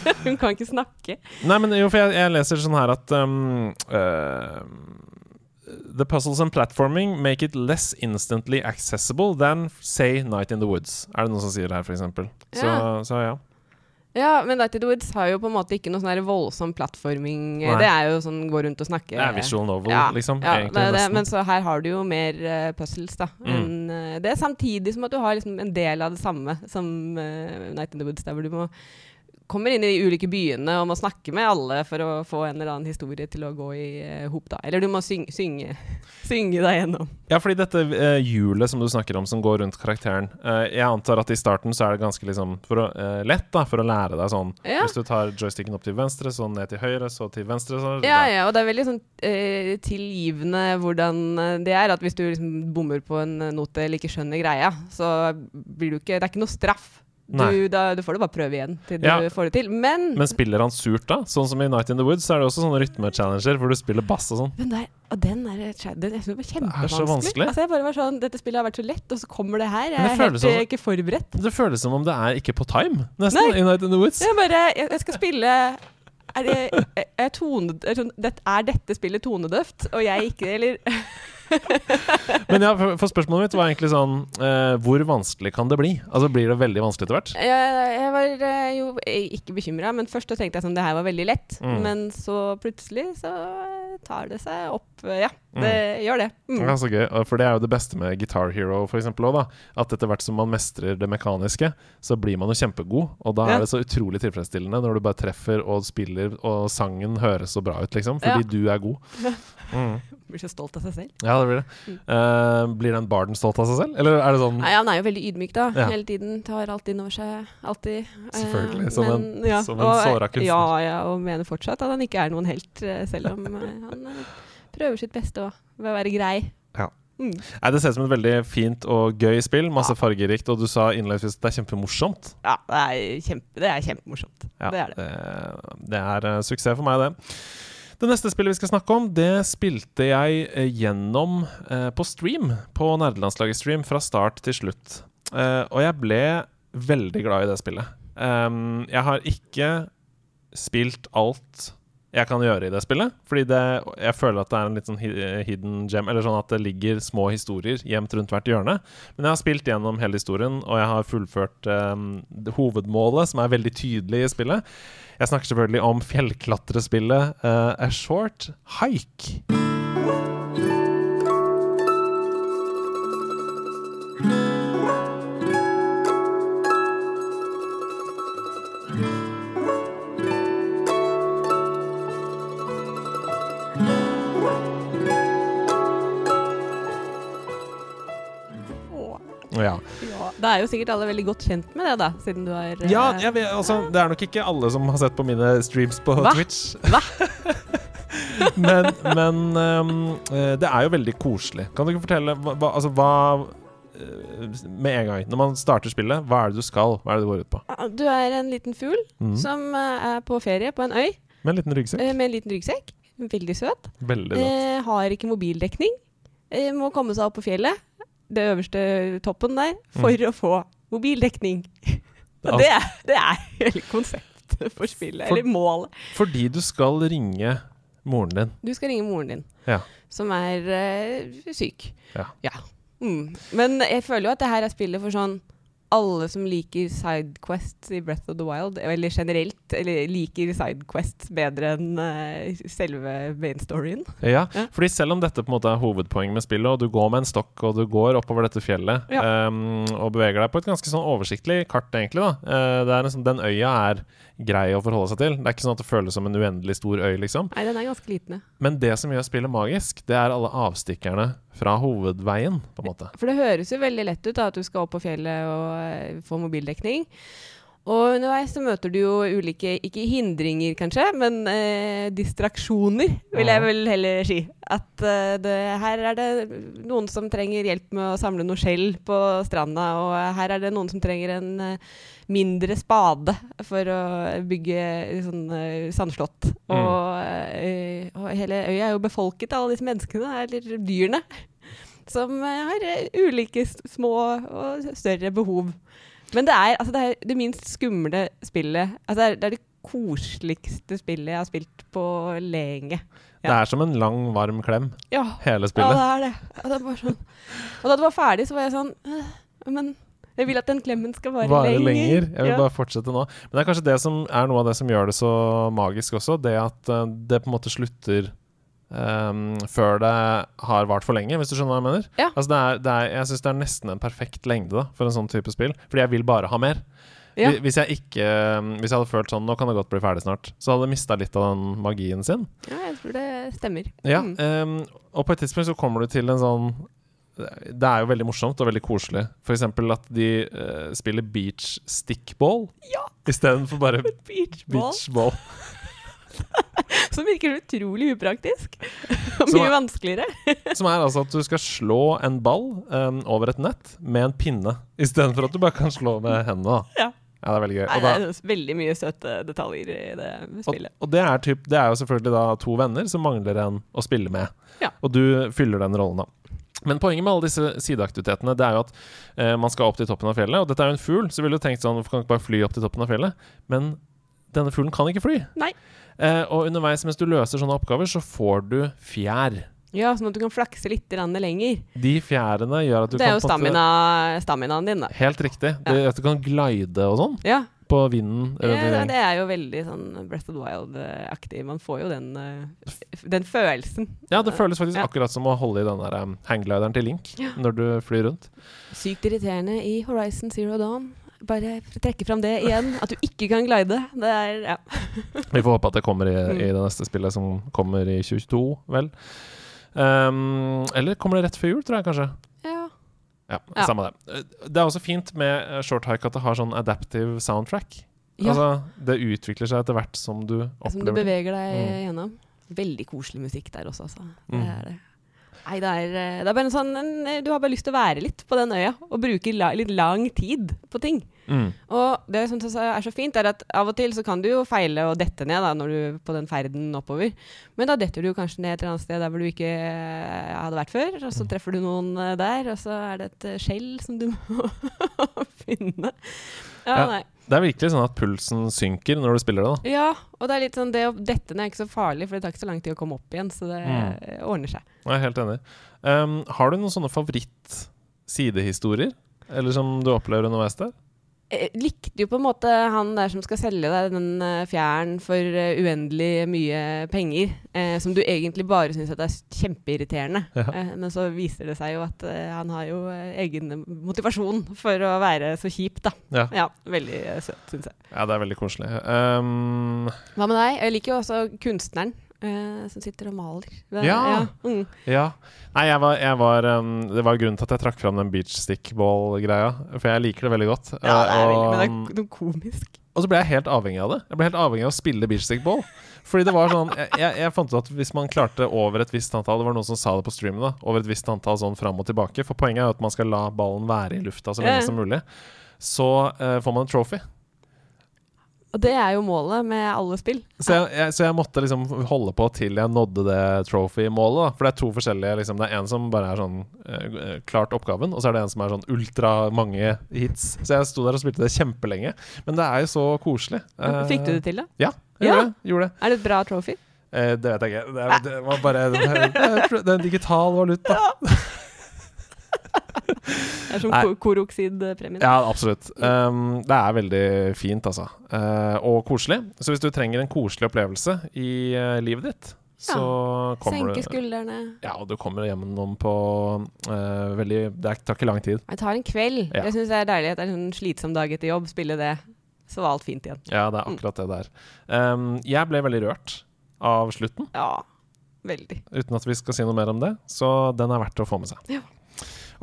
[SPEAKER 2] sånn *laughs* Hun kan ikke snakke.
[SPEAKER 1] Nei, men jo, for jeg, jeg leser sånn her at um, uh, The puzzles and platforming make it less instantly accessible than, say, Night in the Woods. Er det noen som sier det her, f.eks.? Så,
[SPEAKER 2] Ja.
[SPEAKER 1] så ja.
[SPEAKER 2] Ja, men the Woods har jo på en måte ikke noe sånn voldsom plattforming.
[SPEAKER 1] Nei.
[SPEAKER 2] Det er jo sånn gå rundt og snakke.
[SPEAKER 1] Det er visual novel,
[SPEAKER 2] Ja,
[SPEAKER 1] liksom.
[SPEAKER 2] ja,
[SPEAKER 1] egentlig,
[SPEAKER 2] det det, men så her har du jo mer uh, puzzles, da.
[SPEAKER 1] Mm.
[SPEAKER 2] enn, uh, det er samtidig som at du har liksom en del av det samme som uh, Night in the Woods, der hvor du må kommer inn i de ulike byene og må snakke med alle for å få en eller annen historie til å gå i uh, hop, da. Eller du må syng, synge, *laughs* synge deg gjennom.
[SPEAKER 1] Ja, fordi dette eh, hjulet som du snakker om, som går rundt karakteren uh, Jeg antar at i starten så er det ganske liksom å, uh, lett da, for å lære deg sånn.
[SPEAKER 2] Ja.
[SPEAKER 1] Hvis du tar joysticken opp til venstre, så ned til høyre, så til venstre, så
[SPEAKER 2] Ja, ja, og det er veldig sånn tilgivende hvordan det er. At hvis du liksom bommer på en note eller ikke skjønner greia, så blir du ikke Det er ikke noe straff. Du, da, du får det bare prøve igjen til
[SPEAKER 1] Ja.
[SPEAKER 2] du får det til. Men,
[SPEAKER 1] Men spiller han surt da? Sånn som i Night in the Woods, så er det også sånne rytmechallenger hvor du spiller bass og sånn.
[SPEAKER 2] men der, og den er, den, jeg synes det var kjempevanskelig.
[SPEAKER 1] vanskelig.
[SPEAKER 2] Altså, jeg bare var sånn, Dette spillet har vært så lett, og så kommer det her. Jeg er helt
[SPEAKER 1] som,
[SPEAKER 2] eh, ikke forberedt.
[SPEAKER 1] Det føles som om det er ikke på time, nesten,
[SPEAKER 2] Nei.
[SPEAKER 1] i Night in the Woods.
[SPEAKER 2] Jeg bare Jeg, jeg skal spille er, det, er, tone, det, er dette spillet tonedøft, og jeg ikke, eller *laughs*
[SPEAKER 1] Men ja, for, for spørsmålet mitt var egentlig sånn eh, Hvor vanskelig kan det bli? Altså Blir det veldig vanskelig etter hvert?
[SPEAKER 2] Jeg, jeg var eh, jo eh, ikke bekymra, men først så tenkte jeg sånn det her var veldig lett.
[SPEAKER 1] Mm.
[SPEAKER 2] Men så plutselig så tar det seg opp. eh, Ja, det gjør det. Mm.
[SPEAKER 1] Ja, så gøy. For det er jo det beste med Guitar Hero, for eksempel. At etter hvert som man mestrer det mekaniske, så blir man jo kjempegod. Og da
[SPEAKER 2] Ja.
[SPEAKER 1] er det så utrolig tilfredsstillende når du bare treffer og spiller, og sangen høres så bra ut, liksom. Fordi
[SPEAKER 2] Ja.
[SPEAKER 1] du er god. *laughs* Mm.
[SPEAKER 2] Blir så stolt av seg selv.
[SPEAKER 1] Ja, det blir det.
[SPEAKER 2] Mm.
[SPEAKER 1] Uh, blir den barden stolt av seg selv, eller er det sånn
[SPEAKER 2] Nei, Han er jo veldig ydmyk, da.
[SPEAKER 1] Ja.
[SPEAKER 2] Hele tiden. Tar alt inn over seg. Alltid. Eh,
[SPEAKER 1] Selvfølgelig, som en-
[SPEAKER 2] ja,
[SPEAKER 1] som en såra kunstner.
[SPEAKER 2] Ja, ja, og mener fortsatt at han ikke er noen helt, selv om han eh, prøver sitt beste ved å være grei.
[SPEAKER 1] Ja.
[SPEAKER 2] Mm.
[SPEAKER 1] Nei, Det ser ut som et veldig fint og gøy spill. Masse fargerikt. Og du sa innledningsvis at det er kjempemorsomt.
[SPEAKER 2] Ja, det er, kjempe, det er kjempemorsomt.
[SPEAKER 1] Ja,
[SPEAKER 2] det er det.
[SPEAKER 1] det, det er uh, suksess for meg, det. Det neste spillet vi skal snakke om, det spilte jeg eh, gjennom eh, på stream. På Nerdelandslaget-stream fra start til slutt. Eh, og jeg ble veldig glad i det spillet. Um, jeg har ikke spilt alt jeg kan gjøre i det spillet. Fordi det, jeg føler at det er en litt sånn hidden gem, eller sånn at det ligger små historier gjemt rundt hvert hjørne. Men jeg har spilt gjennom hele historien, og jeg har fullført um, hovedmålet, som er veldig tydelig i spillet. Jeg snakker selvfølgelig om fjellklatrespillet uh, A Short Hike.
[SPEAKER 2] Da er jo sikkert alle veldig godt kjent med det, da, siden du har eh,
[SPEAKER 1] Ja, jeg vet, altså, det er nok ikke alle som har sett på mine streams på
[SPEAKER 2] Hva?
[SPEAKER 1] Twitch.
[SPEAKER 2] Hva? *laughs*
[SPEAKER 1] men men eh, det er jo veldig koselig. Kan du ikke fortelle hva, altså, hva eh, Med en gang, når man starter spillet, hva er det du skal? Hva er det du går ut på?
[SPEAKER 2] Du er en liten fugl
[SPEAKER 1] mm.
[SPEAKER 2] som eh, er på ferie på en øy
[SPEAKER 1] Med en liten ryggsekk?
[SPEAKER 2] eh, med en liten ryggsekk. Veldig søt.
[SPEAKER 1] Veldig.
[SPEAKER 2] Eh, har ikke mobildekning. Eh, må komme seg opp på fjellet, det øverste toppen der, for å få mobildekning. *laughs* Og det, det er hele konseptet for spillet,
[SPEAKER 1] For-
[SPEAKER 2] eller målet.
[SPEAKER 1] fordi du skal ringe moren din.
[SPEAKER 2] Du skal ringe moren din,
[SPEAKER 1] Ja.
[SPEAKER 2] som er uh, syk.
[SPEAKER 1] Ja.
[SPEAKER 2] Mm. Men jeg føler jo at det her er spillet for sånn alle som liker sidequests i Breath of the Wild, eller generelt, eller liker sidequests bedre enn uh, selve main storyen.
[SPEAKER 1] Ja,
[SPEAKER 2] Ja.
[SPEAKER 1] fordi selv om dette på en måte er hovedpoenget med spillet, og du går med en stokk og du går oppover dette fjellet
[SPEAKER 2] Ja.
[SPEAKER 1] um, og beveger deg på et ganske sånn oversiktlig kart, egentlig, da. Uh, det liksom, den øya er grei å forholde seg til. Det er ikke sånn at det føles som en uendelig stor øy, liksom.
[SPEAKER 2] Nei, den er ganske liten.
[SPEAKER 1] Men det som gjør spillet magisk, det er alle avstikkerne fra hovedveien, på en måte.
[SPEAKER 2] For det høres jo veldig lett ut da, at du skal opp på fjellet og eh, få mobildekning. Og underveis så møter du jo ulike, ikke hindringer kanskje, men eh, distraksjoner, vil jeg vel heller si. At eh, det, her er det noen som trenger hjelp med å samle noe skjell på stranda, og her er det noen som trenger en eh, mindre spade for å bygge sånn eh, sandslott.
[SPEAKER 1] Mm.
[SPEAKER 2] Og, eh, og hele øya er jo befolket av alle disse menneskene, eller dyrene som eh, har eh, ulike små og større behov. Men det er, altså, det, er det minst skumle spillet altså, det, er, det er det koseligste spillet jeg har spilt på lenge.
[SPEAKER 1] Det er som en lang, varm klem,
[SPEAKER 2] Ja,
[SPEAKER 1] hele
[SPEAKER 2] ja det er det. Og, det er bare sånn. og da det var ferdig, så var jeg sånn «Øh, Men jeg vil at den klemmen skal vare,
[SPEAKER 1] Vare lenger. Jeg vil
[SPEAKER 2] Ja.
[SPEAKER 1] bare fortsette nå. Men det er kanskje det som er noe av det som gjør det så magisk også. Det at eh, det på en måte slutter ehm, før det har vart for lenge, hvis du skjønner hva jeg mener?
[SPEAKER 2] Ja.
[SPEAKER 1] Altså det er, det er, jeg syns det er nesten en perfekt lengde da, for en sånn type spill. Fordi jeg vil bare ha mer.
[SPEAKER 2] Ja.
[SPEAKER 1] Hvis jeg ikke Hvis jeg hadde følt sånn Nå kan det godt bli ferdig snart. Så hadde jeg mista litt av den magien sin.
[SPEAKER 2] ja, jeg tror det stemmer.
[SPEAKER 1] Ja,
[SPEAKER 2] Mm.
[SPEAKER 1] um, og på et tidspunkt så kommer du til en sånn Det er jo veldig morsomt og veldig koselig. Eksempel at de uh, spiller beach stickball
[SPEAKER 2] Ja.
[SPEAKER 1] istedenfor bare *laughs*
[SPEAKER 2] Beachball.
[SPEAKER 1] beachball. *laughs*
[SPEAKER 2] Som virker utrolig upraktisk. *laughs* Og mye
[SPEAKER 1] er-
[SPEAKER 2] vanskeligere. *laughs*
[SPEAKER 1] Som er altså at du skal slå en ball um, over et nett med en pinne, istedenfor at du bare kan slå med hendene.
[SPEAKER 2] Ja.
[SPEAKER 1] Ja, det er veldig gøy.
[SPEAKER 2] Nei,
[SPEAKER 1] Og,
[SPEAKER 2] det er veldig mye søte detaljer i det
[SPEAKER 1] og,
[SPEAKER 2] spillet.
[SPEAKER 1] og det, er typ, det er jo selvfølgelig da to venner som mangler en å spille med.
[SPEAKER 2] Ja.
[SPEAKER 1] Og du fyller den rollen, da. Men poenget med alle disse sideaktivitetene Det er jo at eh, man skal opp til toppen av fjellet. Og dette er jo en fugl, så ville du tenkt sånn Hvorfor kan du ikke bare fly opp til toppen av fjellet? Men denne fuglen kan ikke fly.
[SPEAKER 2] Nei.
[SPEAKER 1] Eh, og underveis mens du løser sånne oppgaver, så får du fjær.
[SPEAKER 2] Ja, sånn at du kan flakse litt lenger.
[SPEAKER 1] De fjærene gjør at du kan
[SPEAKER 2] det er
[SPEAKER 1] kan
[SPEAKER 2] jo stamina, staminaen din, da.
[SPEAKER 1] Helt riktig. Det gjør at du kan glide og sånn
[SPEAKER 2] Ja,
[SPEAKER 1] på vinden.
[SPEAKER 2] ja det, det er jo veldig sånn Breath of the Wild-aktig. Man får jo den, eh, den følelsen.
[SPEAKER 1] Ja, det føles faktisk
[SPEAKER 2] Ja.
[SPEAKER 1] akkurat som å holde i den der um, hangglideren til Link
[SPEAKER 2] Ja.
[SPEAKER 1] når du flyr rundt.
[SPEAKER 2] Sykt irriterende i Horizon Zero Dawn. Bare trekke fram det igjen. At du ikke kan glide. Det er Ja. *laughs*
[SPEAKER 1] Vi får håpe at det kommer i,
[SPEAKER 2] Mm.
[SPEAKER 1] i det neste spillet som kommer i 2022, vel. Um, eller kommer det rett før jul, tror jeg kanskje.
[SPEAKER 2] ja.
[SPEAKER 1] Ja,
[SPEAKER 2] Ja.
[SPEAKER 1] Samme det. Uh, Det er også fint med Short Hike at det har sånn adaptive soundtrack.
[SPEAKER 2] ja.
[SPEAKER 1] Altså, det utvikler seg etter hvert som du
[SPEAKER 2] som du beveger deg
[SPEAKER 1] Mm.
[SPEAKER 2] gjennom. Veldig koselig musikk der også, altså. Det
[SPEAKER 1] Mm.
[SPEAKER 2] er det. Nei, det er, eh, det er bare en sånn en, Du har bare lyst til å være litt på den øya og bruke la, litt lang tid på ting.
[SPEAKER 1] Mm.
[SPEAKER 2] Og det som er så fint, er at av og til så kan du jo feile og dette ned da, når du på den ferden oppover. Men da detter du kanskje ned et eller annet sted der hvor du ikke eh, hadde vært før. Og så
[SPEAKER 1] Mm.
[SPEAKER 2] treffer du noen eh, der, og så er det et eh, skjell som du *laughs* må finne. Ja,
[SPEAKER 1] Ja.
[SPEAKER 2] nei.
[SPEAKER 1] Det er virkelig sånn at pulsen synker når du spiller det. da
[SPEAKER 2] Ja, og det er litt sånn det å dette ned er ikke så farlig, for det tar ikke så lang tid å komme opp igjen, så det
[SPEAKER 1] Mm.
[SPEAKER 2] ordner seg.
[SPEAKER 1] Jeg er helt enig. Um, har du noen sånne favoritt-sidehistorier? Eller som du opplever underveis der?
[SPEAKER 2] Jeg likte jo på en måte han der som skal selge deg den uh, fjæren for eh, uendelig mye penger, eh, som du egentlig bare syns er kjempeirriterende.
[SPEAKER 1] Ja.
[SPEAKER 2] Eh, men så viser det seg jo at eh, han har jo eh, egen motivasjon for å være så kjip, da.
[SPEAKER 1] Ja.
[SPEAKER 2] Ja, veldig eh, søt, syns jeg.
[SPEAKER 1] Ja, det er veldig koselig. Um,
[SPEAKER 2] Hva med deg? Jeg liker jo også kunstneren. Eh, som sitter og maler. Det,
[SPEAKER 1] Ja.
[SPEAKER 2] mm.
[SPEAKER 1] Ja. Nei, jeg var, jeg var um, Det var grunnen til at jeg trakk fram den beach stick-ball-greia. For jeg liker det veldig godt.
[SPEAKER 2] ja, det er veldig, men det
[SPEAKER 1] og,
[SPEAKER 2] er noe komisk.
[SPEAKER 1] og så ble jeg helt avhengig av det. Jeg ble helt avhengig av å spille beach stick-ball. Fordi det var sånn jeg, jeg, jeg fant ut at hvis man klarte over et visst antall Det var noen som sa det på streamen, da. Over et visst antall sånn fram og tilbake. For poenget er jo at man skal la ballen være i lufta så lenge
[SPEAKER 2] ja.
[SPEAKER 1] som mulig. Så uh, får man en trophy.
[SPEAKER 2] Og det er jo målet med alle spill.
[SPEAKER 1] Så jeg, jeg, så jeg måtte liksom holde på til jeg nådde det trophy-målet. For det er to forskjellige liksom, Det er en som bare er sånn uh, klart oppgaven, og så er det en som er sånn ultra mange hits. Så jeg sto der og spilte det kjempelenge. Men det er jo så koselig. Uh,
[SPEAKER 2] Fikk du det til, da?
[SPEAKER 1] Ja, jeg
[SPEAKER 2] Ja.
[SPEAKER 1] gjorde det. Gjorde det.
[SPEAKER 2] Er det et bra trophy?
[SPEAKER 1] Uh, det vet jeg ikke. Det, det var bare Det er, det er en digital valuta. *laughs*
[SPEAKER 2] Det er som koroksidpremien.
[SPEAKER 1] Ja, absolutt. Um, det er veldig fint, altså. Uh, og koselig. Så hvis du trenger en koselig opplevelse i uh, livet ditt, så kommer
[SPEAKER 2] Senke
[SPEAKER 1] du
[SPEAKER 2] skuldrene.
[SPEAKER 1] Ja, og du kommer gjennom på uh, veldig Det er- tar ikke lang tid.
[SPEAKER 2] Jeg tar en kveld.
[SPEAKER 1] Ja.
[SPEAKER 2] Jeg syns det er deilig at det er en sånn slitsom dag etter jobb. Spille det. Så var alt fint igjen.
[SPEAKER 1] Ja, det er akkurat det der. Um, jeg ble veldig rørt av slutten,
[SPEAKER 2] Ja, veldig.
[SPEAKER 1] uten at vi skal si noe mer om det. Så den er verdt å få med seg.
[SPEAKER 2] Ja.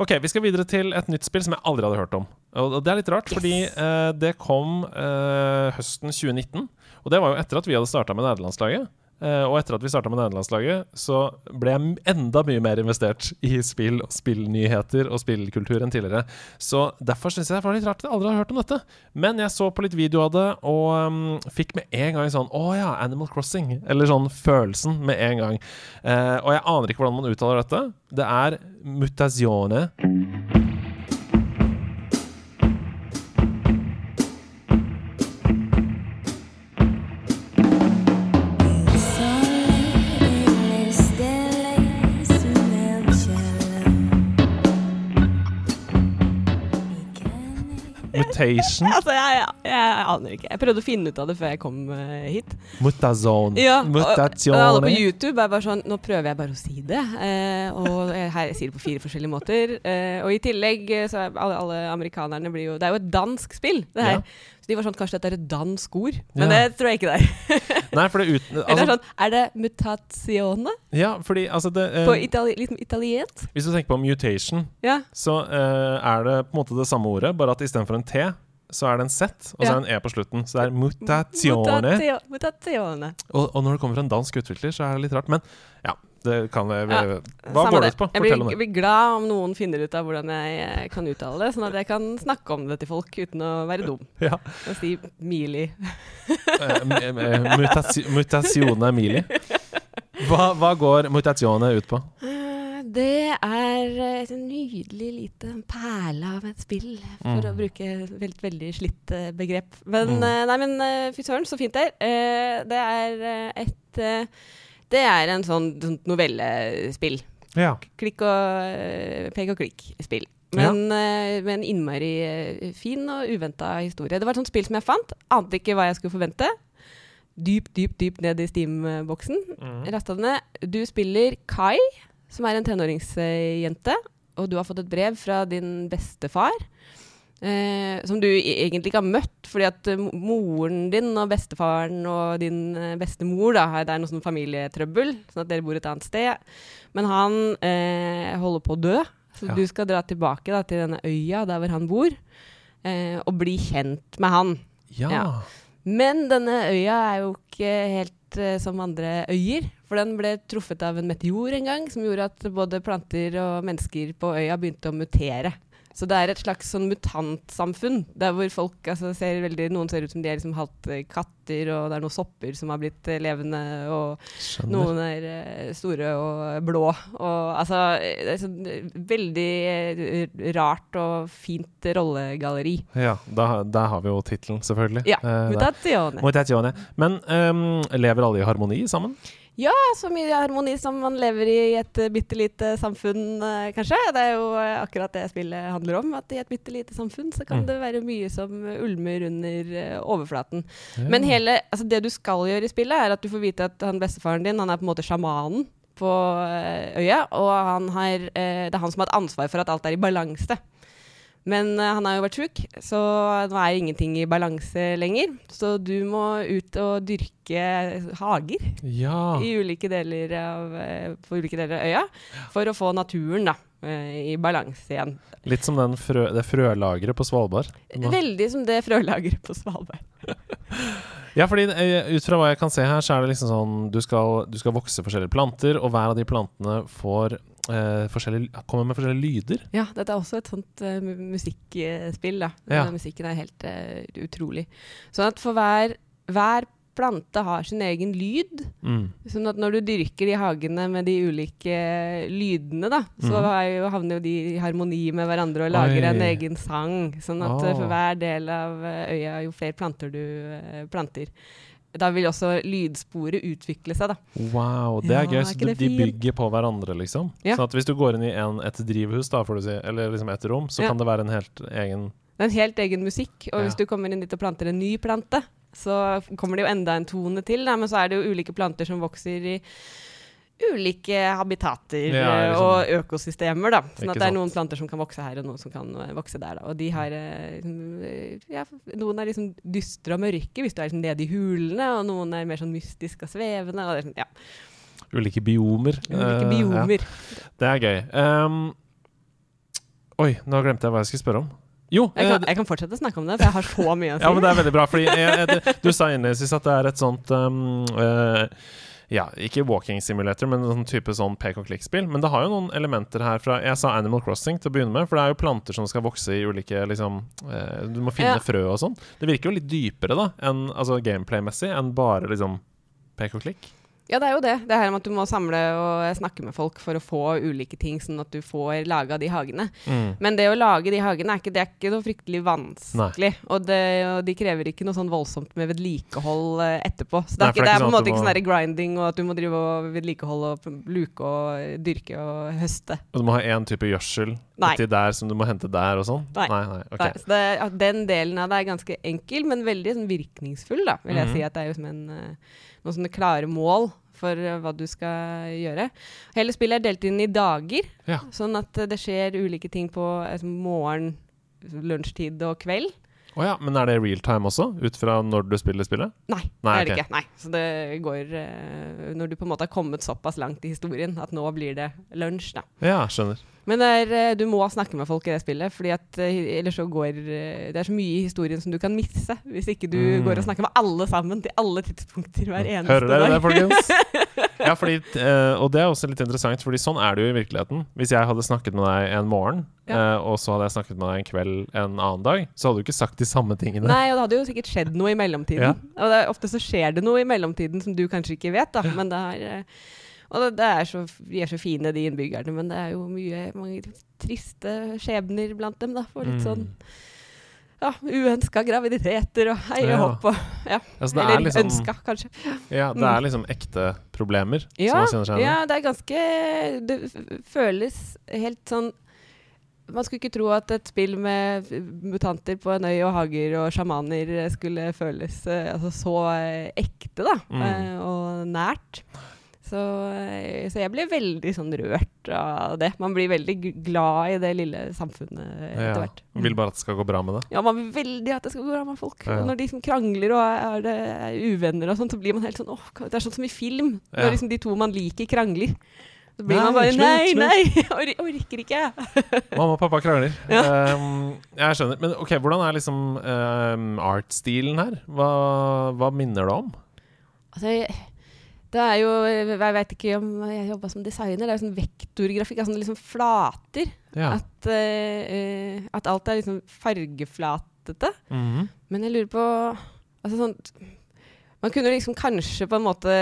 [SPEAKER 1] Ok, Vi skal videre til et nytt spill som jeg aldri hadde hørt om. Og det er litt rart,
[SPEAKER 2] Yes.
[SPEAKER 1] fordi eh, det kom eh, høsten 2019. Og det var jo etter at vi hadde starta med nederlandslaget. Eh, og etter at vi starta med nederlandslaget, så ble jeg enda mye mer investert i spill og spillnyheter og spillkultur enn tidligere. Så derfor syns jeg det var litt rart at jeg aldri har hørt om dette. Men jeg så på litt video av det, og um, fikk med en gang sånn Å ja, Animal Crossing. Eller sånn følelsen med en gang. Uh, og jeg aner ikke hvordan man uttaler dette. Det er mutasione. Mutation. *laughs*
[SPEAKER 2] Altså, jeg, jeg, jeg aner ikke. Jeg prøvde å finne ut av det før jeg kom uh, hit.
[SPEAKER 1] Mutazone.
[SPEAKER 2] Ja, og, og alle på YouTube er bare sånn Nå prøver jeg bare å si det. Uh, og jeg, her jeg sier det på fire forskjellige måter. Uh, og i tillegg så er alle, alle amerikanerne blir jo Det er jo et dansk spill, det her. Så de var sånn Kanskje dette er et dansk ord? Men
[SPEAKER 1] Ja.
[SPEAKER 2] det tror jeg ikke det er. *laughs*
[SPEAKER 1] Nei, for det uten
[SPEAKER 2] Eller
[SPEAKER 1] altså,
[SPEAKER 2] sånn Er det mutatione?
[SPEAKER 1] Ja, fordi altså det, eh,
[SPEAKER 2] På itali litt italiensk?
[SPEAKER 1] Hvis du tenker på mutation,
[SPEAKER 2] Ja.
[SPEAKER 1] så eh, er det på en måte det samme ordet, bare at istedenfor en T, så er det en Z, og så er det en E på slutten. Så det er mutatione.
[SPEAKER 2] Mutatio- Mutatione.
[SPEAKER 1] Og, og når det kommer fra en dansk utvikler, så er det litt rart. Men ja, det kan jeg
[SPEAKER 2] Ja,
[SPEAKER 1] Hva går det ut på?
[SPEAKER 2] Jeg blir,
[SPEAKER 1] Fortell om
[SPEAKER 2] jeg
[SPEAKER 1] det.
[SPEAKER 2] blir glad om noen finner ut av hvordan jeg kan uttale det, sånn at jeg kan snakke om det til folk uten å være dum.
[SPEAKER 1] Ja.
[SPEAKER 2] Og si Mili.
[SPEAKER 1] Eh, eh, mutasione mili. Hva, hva går mutatione ut på?
[SPEAKER 2] Eh, Det er et nydelig lite perle av et spill, for
[SPEAKER 1] Mm.
[SPEAKER 2] å bruke et veldig, veldig slitt begrep. Men,
[SPEAKER 1] Mm.
[SPEAKER 2] nei, men fy søren, så fint det er. Eh, Det er et Det er en sånn, sånn novellespill.
[SPEAKER 1] Ja.
[SPEAKER 2] Klikk og eh, pek og klikk-spill. Men ja. med en innmari eh, fin og uventa historie. Det var et sånt spill som jeg fant. Ante ikke hva jeg skulle forvente. Dypt, dypt, dypt ned i Steam-boksen.
[SPEAKER 1] Mm.
[SPEAKER 2] Du spiller Kai, som er en tenåringsjente. Og du har fått et brev fra din bestefar. Eh, som du e- egentlig ikke har møtt, fordi at eh, moren din og bestefaren og din eh, bestemor da, Det er noe sånn familietrøbbel, sånn at dere bor et annet sted. Men han eh, holder på å dø, så
[SPEAKER 1] Ja.
[SPEAKER 2] du skal dra tilbake da, til denne øya der hvor han bor, eh, og bli kjent med han.
[SPEAKER 1] Ja.
[SPEAKER 2] Ja. Men denne øya er jo ikke helt eh, som andre øyer. For den ble truffet av en meteor en gang, som gjorde at både planter og mennesker på øya begynte å mutere. Så det er et slags sånn mutantsamfunn, der hvor folk altså, ser veldig Noen ser ut som de er liksom halvt eh, katter, og det er noen sopper som har blitt eh, levende, og
[SPEAKER 1] Skjønner.
[SPEAKER 2] noen er eh, store og blå. Og altså Det er sånn veldig rart og fint rollegalleri.
[SPEAKER 1] Ja, da, der har vi jo tittelen, selvfølgelig.
[SPEAKER 2] Ja.
[SPEAKER 1] Eh.
[SPEAKER 2] Mutatione.
[SPEAKER 1] Men um, lever alle i harmoni sammen?
[SPEAKER 2] Ja, så mye harmoni som man lever i i et uh, bitte lite samfunn, eh, kanskje. Det er jo eh, akkurat det spillet handler om. At i et bitte lite samfunn så kan
[SPEAKER 1] Mm.
[SPEAKER 2] det være mye som eh, ulmer under eh, overflaten.
[SPEAKER 1] Ja.
[SPEAKER 2] Men hele, altså det du skal gjøre i spillet, er at du får vite at han bestefaren din han er på en måte sjamanen på eh, øya. Og han har, eh, det er han som har et ansvar for at alt er i balanse. Men uh, han har jo vært sjuk, så nå er ingenting i balanse lenger. Så du må ut og dyrke hager
[SPEAKER 1] Ja.
[SPEAKER 2] i ulike av, eh, på ulike deler av øya for å få naturen da, eh, i balanse igjen.
[SPEAKER 1] Litt som den frø, det frølageret på Svalbard.
[SPEAKER 2] Veldig som det frølageret på Svalbard. *laughs*
[SPEAKER 1] Ja, fordi ut fra hva jeg kan se her, så er det liksom sånn du skal, du skal vokse forskjellige planter, og hver av de plantene får forskjellige, kommer med forskjellige lyder.
[SPEAKER 2] Ja, dette er også et sånt uh, musikkspill. da.
[SPEAKER 1] Ja.
[SPEAKER 2] Musikken er helt eh, utrolig. Sånn at for hver, hver plante har sin egen lyd.
[SPEAKER 1] Mm.
[SPEAKER 2] Sånn at når du dyrker de hagene med de ulike lydene, da, så
[SPEAKER 1] mm.
[SPEAKER 2] er jo, havner jo de i harmoni med hverandre og lager en egen sang. Sånn at
[SPEAKER 1] Ah.
[SPEAKER 2] for hver del av øya, jo flere planter du planter, da vil også lydsporet utvikle seg, da.
[SPEAKER 1] Wow, det er
[SPEAKER 2] Ja,
[SPEAKER 1] gøy. Så
[SPEAKER 2] er
[SPEAKER 1] de, bygger på hverandre, liksom.
[SPEAKER 2] Ja.
[SPEAKER 1] Sånn at hvis du går inn i en, et drivhus, da, får du si, eller liksom et rom, så
[SPEAKER 2] Ja.
[SPEAKER 1] kan det være en helt egen
[SPEAKER 2] Det er en helt egen musikk, og hvis du kommer inn dit og planter en ny plante, så kommer det jo enda en tone til, da, men så er det jo ulike planter som vokser i ulike habitater
[SPEAKER 1] Ja, liksom.
[SPEAKER 2] og økosystemer, da. Sånn at det er noen planter som kan vokse her, og noen som kan eh, vokse der, da. Og de har eh, liksom, ja, Noen er liksom dystre og mørke, hvis du er liksom nede i hulene, og noen er mer sånn mystisk og svevende. Og det er sånn, ja,
[SPEAKER 1] ulike biomer.
[SPEAKER 2] ulike biomer.
[SPEAKER 1] Uh, Ja, det er gøy. Um, oi, nå glemte jeg hva jeg skulle spørre om. Jo,
[SPEAKER 2] Jeg kan, jeg kan fortsette å snakke om det, for jeg har så mye å si. *laughs*
[SPEAKER 1] Ja, men det er veldig bra. Fordi jeg, jeg, du sa innledningsvis at det er et sånt um, eh, Ja, ikke walking simulator, men en sånn type sånn pek og klikk-spill. Men det har jo noen elementer her fra Jeg sa Animal Crossing til å begynne med, for det er jo planter som skal vokse i ulike liksom eh, Du må finne
[SPEAKER 2] Ja.
[SPEAKER 1] frø og sånn. Det virker jo litt dypere, da, enn altså gameplay-messig, enn bare liksom pek og klikk.
[SPEAKER 2] Ja, det er jo det. Det her med at du må samle og snakke med folk for å få ulike ting, sånn at du får laga de hagene.
[SPEAKER 1] Mm.
[SPEAKER 2] Men det å lage de hagene er ikke, det er ikke noe fryktelig vanskelig. Og, det, og de krever ikke noe sånn voldsomt med vedlikehold eh, etterpå. Så det er,
[SPEAKER 1] Nei,
[SPEAKER 2] ikke,
[SPEAKER 1] det er
[SPEAKER 2] det er på
[SPEAKER 1] sånn
[SPEAKER 2] en måte ikke sånn grinding og at du må drive og vedlikeholde og luke og dyrke og høste.
[SPEAKER 1] Og du må ha én type gjødsel uti der som du må hente der og sånn?
[SPEAKER 2] Nei.
[SPEAKER 1] nei, nei ok.
[SPEAKER 2] Nei, så det, den delen av det er ganske enkel, men veldig sånn, virkningsfull, da, vil jeg
[SPEAKER 1] Mhm.
[SPEAKER 2] si. At det er jo som en, eh, noen sånne klare mål for eh, hva du skal gjøre. Hele spillet er delt inn i dager,
[SPEAKER 1] Ja.
[SPEAKER 2] sånn at eh, det skjer ulike ting på altså, morgen, lunsjtid og kveld.
[SPEAKER 1] Oh ja, men er det real time også, ut fra når du spiller spillet?
[SPEAKER 2] Nei,
[SPEAKER 1] Nei,
[SPEAKER 2] det er det
[SPEAKER 1] okay.
[SPEAKER 2] ikke. Nei. Så det går uh, når du på en måte har kommet såpass langt i historien at nå blir det lunsj, da.
[SPEAKER 1] Ja, skjønner.
[SPEAKER 2] Men er, eh, du må snakke med folk i det spillet, fordi at eh, ellers så går eh, Det er så mye i historien som du kan misse hvis ikke du
[SPEAKER 1] Mm.
[SPEAKER 2] går og snakker med alle sammen til alle tidspunkter hver eneste
[SPEAKER 1] Hører dere det, folkens? *laughs* ja, fordi, og det er også litt interessant, fordi sånn er det jo i virkeligheten. Hvis jeg hadde snakket med deg en morgen,
[SPEAKER 2] Ja.
[SPEAKER 1] og så hadde jeg snakket med deg en kveld en annen dag, så hadde du ikke sagt de samme tingene.
[SPEAKER 2] Nei, og det hadde jo sikkert skjedd noe i mellomtiden.
[SPEAKER 1] Ja.
[SPEAKER 2] Og det ofte så skjer det noe i mellomtiden som du kanskje ikke vet, da. Men det er, og det, det er så, de er så fine, de innbyggerne, men det er jo mye mange triste skjebner blant dem, da. For litt
[SPEAKER 1] Mm.
[SPEAKER 2] sånn ja, uønska graviditeter og hei og hopp og ja.
[SPEAKER 1] Altså, er
[SPEAKER 2] Eller
[SPEAKER 1] liksom,
[SPEAKER 2] ønska, kanskje.
[SPEAKER 1] Ja, det er liksom ekte problemer
[SPEAKER 2] Ja,
[SPEAKER 1] som man kjenner seg igjen i.
[SPEAKER 2] ja, det er ganske Det føles helt sånn Man skulle ikke tro at et spill med mutanter på en øy og hager og sjamaner skulle føles eh, altså så eh, ekte, da.
[SPEAKER 1] Mm.
[SPEAKER 2] eh, og nært. Så, eh, så jeg ble veldig sånn rørt av det. Man blir veldig glad i det lille samfunnet etter
[SPEAKER 1] Ja.
[SPEAKER 2] hvert. Man
[SPEAKER 1] Vil bare at det skal gå bra med det.
[SPEAKER 2] Ja, man vil veldig at det skal gå bra med folk.
[SPEAKER 1] Ja.
[SPEAKER 2] Når de som krangler og er, er, det, er uvenner og sånn, så blir man helt sånn åh, det er sånn som i film.
[SPEAKER 1] Ja.
[SPEAKER 2] Når liksom de to man liker, krangler. Så blir
[SPEAKER 1] Nei,
[SPEAKER 2] man bare
[SPEAKER 1] slutt,
[SPEAKER 2] Nei,
[SPEAKER 1] slutt."
[SPEAKER 2] nei! *laughs* Or orker ikke. *laughs*
[SPEAKER 1] Mamma og pappa krangler.
[SPEAKER 2] Ja.
[SPEAKER 1] Um, jeg skjønner. Men ok, hvordan er liksom um, art-stilen her? Hva, hva minner det om?
[SPEAKER 2] Altså, jeg- det er jo Jeg vet ikke om jeg jobba som designer. Det er jo sånn vektorgrafikk. Altså liksom flater.
[SPEAKER 1] Ja.
[SPEAKER 2] At, eh, at alt er liksom fargeflatete.
[SPEAKER 1] Mhm.
[SPEAKER 2] Men jeg lurer på altså sånn, Man kunne liksom kanskje på en måte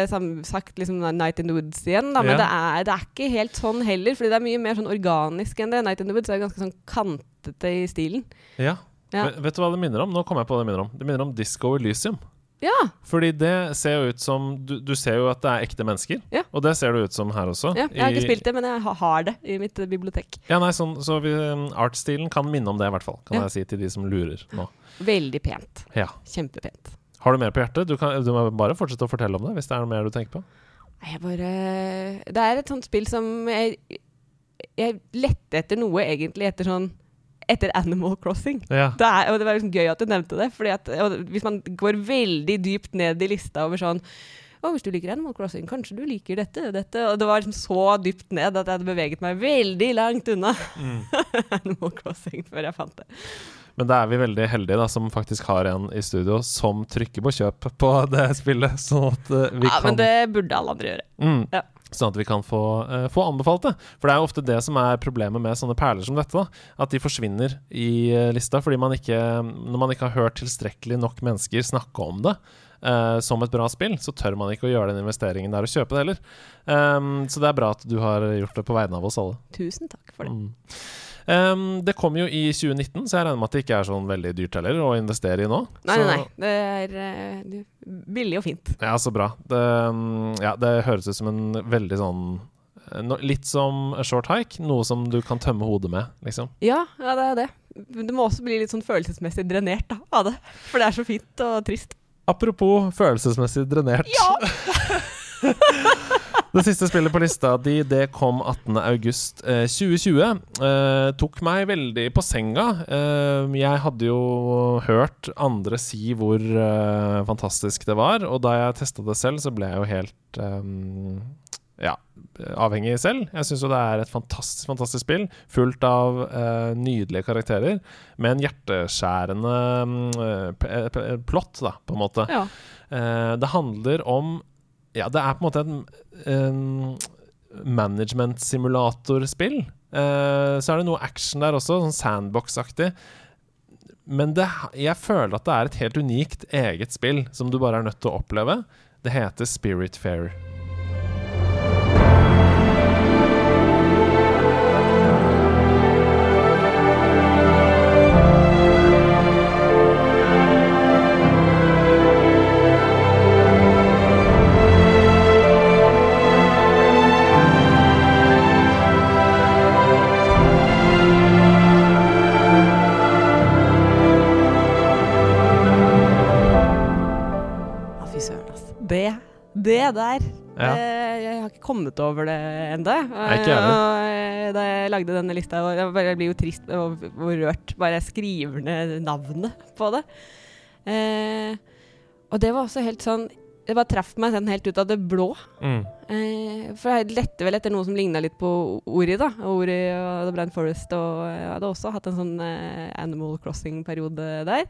[SPEAKER 2] sagt liksom Night in the Woods igjen, da, men
[SPEAKER 1] Ja.
[SPEAKER 2] det, er, det er ikke helt sånn heller. Fordi det er mye mer sånn organisk enn det. Night in the Woods er ganske sånn kantete i stilen.
[SPEAKER 1] ja.
[SPEAKER 2] Ja.
[SPEAKER 1] Vet, du hva det minner om? Nå kom jeg på det minner om. Det minner om Disco Elysium.
[SPEAKER 2] Ja,
[SPEAKER 1] Fordi det ser jo ut som Du, du ser jo at det er ekte mennesker.
[SPEAKER 2] Ja.
[SPEAKER 1] Og det ser det ut som her også.
[SPEAKER 2] ja, jeg har ikke spilt det, men jeg ha- har det i mitt eh, bibliotek.
[SPEAKER 1] Ja, nei, sånn, Så vi, um, artstilen kan minne om det, i hvert fall. Kan
[SPEAKER 2] Ja.
[SPEAKER 1] jeg si til de som lurer nå.
[SPEAKER 2] Veldig pent.
[SPEAKER 1] Ja.
[SPEAKER 2] Kjempepent.
[SPEAKER 1] Har du mer på hjertet? Du, kan, du må bare fortsette å fortelle om det hvis det er noe mer du tenker på.
[SPEAKER 2] Nei, Jeg bare Det er et sånt spill som jeg, jeg lette etter noe egentlig etter sånn etter Animal Crossing.
[SPEAKER 1] Ja.
[SPEAKER 2] Det, er, og det var liksom gøy at du nevnte det. Fordi at, og hvis man går veldig dypt ned i lista over sånn å, hvis du liker Animal Crossing, kanskje du liker dette, dette. Og det var liksom så dypt ned at jeg hadde beveget meg veldig langt unna
[SPEAKER 1] Mm. *laughs*
[SPEAKER 2] Animal Crossing før jeg fant det.
[SPEAKER 1] Men da er vi veldig heldige da, som faktisk har en i studio som trykker på kjøp på det spillet, sånn at eh, vi
[SPEAKER 2] Ja,
[SPEAKER 1] kan
[SPEAKER 2] men det burde alle andre gjøre.
[SPEAKER 1] Mm.
[SPEAKER 2] Ja.
[SPEAKER 1] Sånn at vi kan få, uh, få anbefalt det. For det er jo ofte det som er problemet med sånne perler som dette. da At de forsvinner i uh, lista fordi man ikke Når man ikke har hørt tilstrekkelig nok mennesker snakke om det Uh, som et bra spill, så tør man ikke å gjøre den investeringen der og kjøpe det heller. Um, så det er bra at du har gjort det på vegne av oss alle.
[SPEAKER 2] Tusen takk for det.
[SPEAKER 1] Mm. Um, det kom jo i 2019, så jeg regner med at det ikke er sånn veldig dyrt heller å investere i nå.
[SPEAKER 2] Nei,
[SPEAKER 1] så,
[SPEAKER 2] nei, nei. Det er uh, billig og fint.
[SPEAKER 1] Ja, så bra. Det, um, ja, det høres ut som en veldig sånn eh, no, Litt som short hike. Noe som du kan tømme hodet med, liksom.
[SPEAKER 2] Ja, ja, det er det. Men det må også bli litt sånn følelsesmessig drenert da, av det. For det er så fint og trist.
[SPEAKER 1] Apropos følelsesmessig drenert.
[SPEAKER 2] Ja! *laughs*
[SPEAKER 1] Det siste spillet på lista di, det kom 18.8.2020. Eh, tok meg veldig på senga. Eh, jeg hadde jo hørt andre si hvor eh, fantastisk det var, og da jeg testa det selv, så ble jeg jo helt eh, ja, avhengig selv. Jeg syns jo det er et fantastisk fantastisk spill, fullt av uh, nydelige karakterer, med en hjerteskjærende p- plott, da, på en måte.
[SPEAKER 2] ja.
[SPEAKER 1] Uh, det handler om Ja, det er på en måte en, en management-simulatorspill. Uh, så er det noe action der også, sånn sandbox-aktig. Men det, jeg føler at det er et helt unikt eget spill som du bare er nødt til å oppleve. Det heter Spirit Fair.
[SPEAKER 2] Kommet over det ennå. Eh, da jeg lagde denne lista, og jeg bare blir jo trist og, og rørt bare jeg skriver ned navnet på det. Eh, og det var også helt sånn Det bare traff meg sånn helt ut av det blå.
[SPEAKER 1] Mm.
[SPEAKER 2] Eh, for jeg lette vel etter noe som ligna litt på Ori, da. Ori og The Blind Forest. Og jeg hadde også hatt en sånn eh, Animal Crossing-periode der.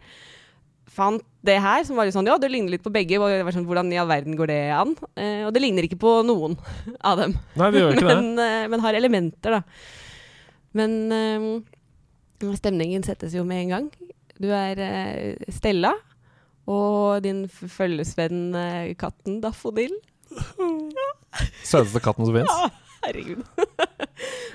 [SPEAKER 2] Fant det her, som var litt sånn Ja, det ligner litt på begge. og det var sånn, Hvordan i all verden går det an? Eh, og det ligner ikke på noen *laughs* av dem.
[SPEAKER 1] Nei, det gjør ikke det. *laughs*
[SPEAKER 2] men, eh, men har elementer, da. Men eh, stemningen settes jo med en gang. Du er eh, Stella og din følgesvenn eh, katten Daffodil. *laughs*
[SPEAKER 1] Søteste katten som fins.
[SPEAKER 2] Ja, herregud.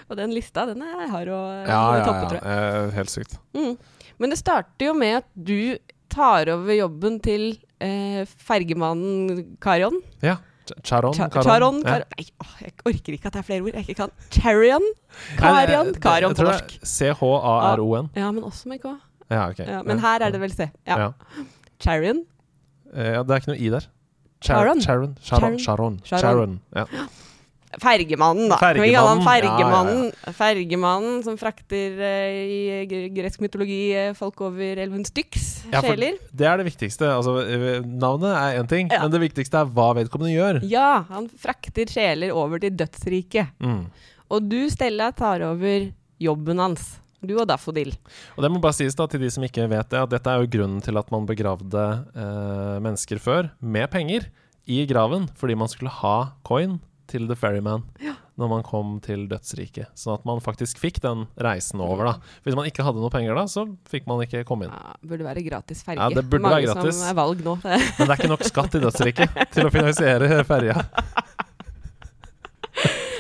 [SPEAKER 2] og den lista, den er hard å
[SPEAKER 1] Ja, ja,
[SPEAKER 2] toppe,
[SPEAKER 1] ja.
[SPEAKER 2] tror jeg.
[SPEAKER 1] Ja, helt sykt.
[SPEAKER 2] Mm. Men det starter jo med at du tar over jobben til eh, fergemannen Karion.
[SPEAKER 1] Ja. Ch- Charon.
[SPEAKER 2] Cha
[SPEAKER 1] Karon.
[SPEAKER 2] Charon.
[SPEAKER 1] Ja.
[SPEAKER 2] Nei, åh, jeg orker ikke at det er flere ord jeg ikke kan. Charion. Karion. Karion på norsk.
[SPEAKER 1] C-H-A-R-O-N.
[SPEAKER 2] Ja, men også med K.
[SPEAKER 1] Ja, okay.
[SPEAKER 2] Ja, men her er det vel C. Ja. Charion.
[SPEAKER 1] Eh, ja, det er ikke noe i der.
[SPEAKER 2] Charon.
[SPEAKER 1] Charon. Charon.
[SPEAKER 2] Charon.
[SPEAKER 1] Charon.
[SPEAKER 2] Charon.
[SPEAKER 1] Charon. Ja.
[SPEAKER 2] Fergemannen, da. Fergemannen. vi kalle han
[SPEAKER 1] Fergemannen,
[SPEAKER 2] Fergemannen. Fergemannen som frakter uh, i gresk mytologi eh, folk over elven Styx.
[SPEAKER 1] Ja,
[SPEAKER 2] Sjeler.
[SPEAKER 1] Det er det viktigste. Altså, eh, navnet er én ting,
[SPEAKER 2] Ja.
[SPEAKER 1] men det viktigste er hva vedkommende gjør.
[SPEAKER 2] Ja, han frakter sjeler over til dødsriket.
[SPEAKER 1] Mm.
[SPEAKER 2] Og du, Stella, tar over jobben hans. Du og Daffodil.
[SPEAKER 1] Og det må bare sies da til de som ikke vet det, at dette er jo grunnen til at man begravde eh, mennesker før med penger i graven, fordi man skulle ha coin til The Ferryman når man kom til dødsriket. Sånn at man faktisk fikk den reisen over, da. Hvis man ikke hadde noe penger da, så fikk man ikke komme inn.
[SPEAKER 2] Ja, burde være gratis ferge.
[SPEAKER 1] Ja, det burde
[SPEAKER 2] Mange
[SPEAKER 1] være gratis.
[SPEAKER 2] som er valg nå.
[SPEAKER 1] Men det er ikke nok skatt i dødsriket *laughs* til å finansiere ferja.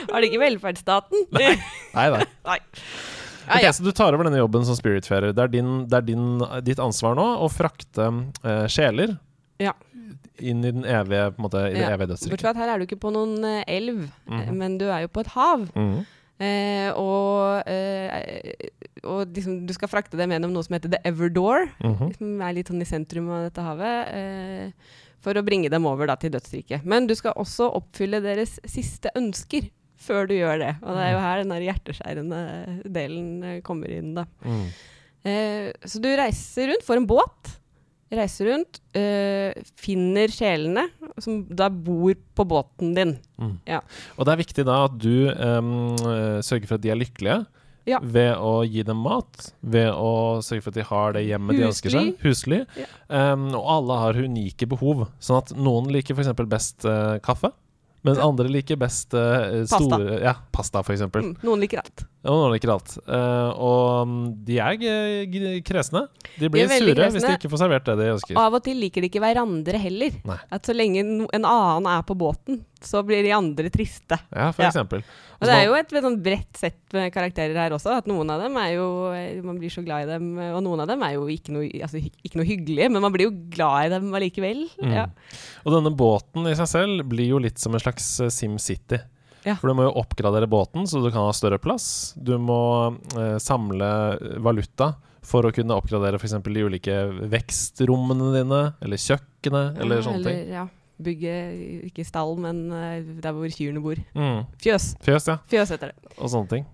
[SPEAKER 2] Var det ikke velferdsstaten?
[SPEAKER 1] Nei, nei. *laughs*
[SPEAKER 2] Nei.
[SPEAKER 1] Ok,
[SPEAKER 2] Ja, ja.
[SPEAKER 1] Så du tar over denne jobben som spiritfarer. Det er, din, det er din, ditt ansvar nå å frakte eh, sjeler
[SPEAKER 2] Ja.
[SPEAKER 1] Inn i den evige, på en måte, i det
[SPEAKER 2] Ja.
[SPEAKER 1] evige
[SPEAKER 2] Bortsett fra at her er du ikke på noen eh, elv,
[SPEAKER 1] mm
[SPEAKER 2] -hmm. men du er jo på et hav.
[SPEAKER 1] Mhm.
[SPEAKER 2] Eh, og eh, og liksom, du skal frakte dem gjennom noe som heter The Everdore,
[SPEAKER 1] -hmm.
[SPEAKER 2] som er litt sånn i sentrum av dette havet, eh, for å bringe dem over da, til dødsriket. Men du skal også oppfylle deres siste ønsker før du gjør det. Og det er jo her den hjerteskjærende delen eh, kommer inn, da.
[SPEAKER 1] Mm.
[SPEAKER 2] Eh, så du reiser rundt, får en båt. Reiser rundt, øh, finner sjelene som da bor på båten din.
[SPEAKER 1] Mm.
[SPEAKER 2] Ja.
[SPEAKER 1] Og det er viktig da at du eh, sørger for at de er lykkelige.
[SPEAKER 2] Ja.
[SPEAKER 1] Ved å gi dem mat, ved å sørge for at de har det hjemmet de ønsker seg. Husly.
[SPEAKER 2] Ja.
[SPEAKER 1] Um, og alle har unike behov. Sånn at noen liker f.eks. best eh, kaffe, mens andre liker best
[SPEAKER 2] Pasta.
[SPEAKER 1] store Ja, pasta, f.eks.
[SPEAKER 2] Mm, noen liker alt.
[SPEAKER 1] Og noen liker alt. Uh, og mm, de er kresne. De blir
[SPEAKER 2] De
[SPEAKER 1] sure kresne. hvis de ikke får servert det de ønsker.
[SPEAKER 2] Av og til liker de ikke hverandre heller.
[SPEAKER 1] Nei.
[SPEAKER 2] At så lenge en annen er på båten, så blir de andre triste.
[SPEAKER 1] Ja, for
[SPEAKER 2] Ja.
[SPEAKER 1] eksempel.
[SPEAKER 2] Og det er jo et, sånn bredt sett med karakterer her også. At noen av dem er jo eh, Man blir så glad i dem, og noen av dem er jo ikke noe, altså, ikke noe hyggelige, men man blir jo glad i dem allikevel.
[SPEAKER 1] Mm.
[SPEAKER 2] Ja.
[SPEAKER 1] Og denne båten i seg selv blir jo litt som en slags eh, SimCity.
[SPEAKER 2] Ja.
[SPEAKER 1] For du må jo oppgradere båten så du kan ha større plass. Du må eh, samle valuta for å kunne oppgradere f.eks. de ulike vekstrommene dine, eller kjøkkenet, eller sånne ting.
[SPEAKER 2] Eller, ja. Bygge ikke stall, men eh, der hvor kyrne bor.
[SPEAKER 1] Mm.
[SPEAKER 2] Fjøs.
[SPEAKER 1] Fjøs, ja.
[SPEAKER 2] Fjøs heter det.
[SPEAKER 1] Og sånne ting.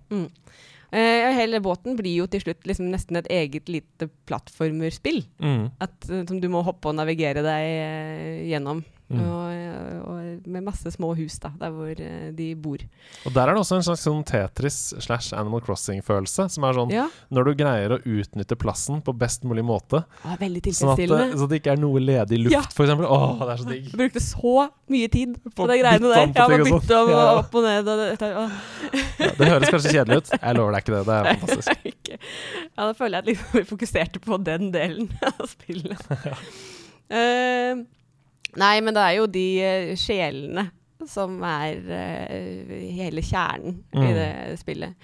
[SPEAKER 2] Eh, og hele båten blir jo til slutt liksom nesten et eget lite plattformerspill.
[SPEAKER 1] Mm.
[SPEAKER 2] At, eh, som du må hoppe og navigere deg uh, gjennom.
[SPEAKER 1] Mm.
[SPEAKER 2] Og, og med masse små hus da, der hvor eh, de bor.
[SPEAKER 1] Og der er det også en slags sånn Tetris slash Animal Crossing-følelse. Som er sånn
[SPEAKER 2] Ja,
[SPEAKER 1] når du greier å utnytte plassen på best mulig måte,
[SPEAKER 2] Veldig
[SPEAKER 1] sånn at, det- så det ikke er noe ledig luft,
[SPEAKER 2] Ja.
[SPEAKER 1] eksempel. Åh, det er så digg.
[SPEAKER 2] Jeg brukte så mye tid på de greiene der. Ja,
[SPEAKER 1] og sånn.
[SPEAKER 2] bytte om
[SPEAKER 1] Ja.
[SPEAKER 2] opp og ned. Og det,
[SPEAKER 1] Ja, det høres kanskje kjedelig ut. Jeg lover deg ikke det. Det er fantastisk.
[SPEAKER 2] Ja, da føler jeg at liksom vi fokuserte på den delen av spillet. *laughs* Eh, nei, men det er jo de uh, sjelene som er uh, hele kjernen i
[SPEAKER 1] Mm.
[SPEAKER 2] det spillet.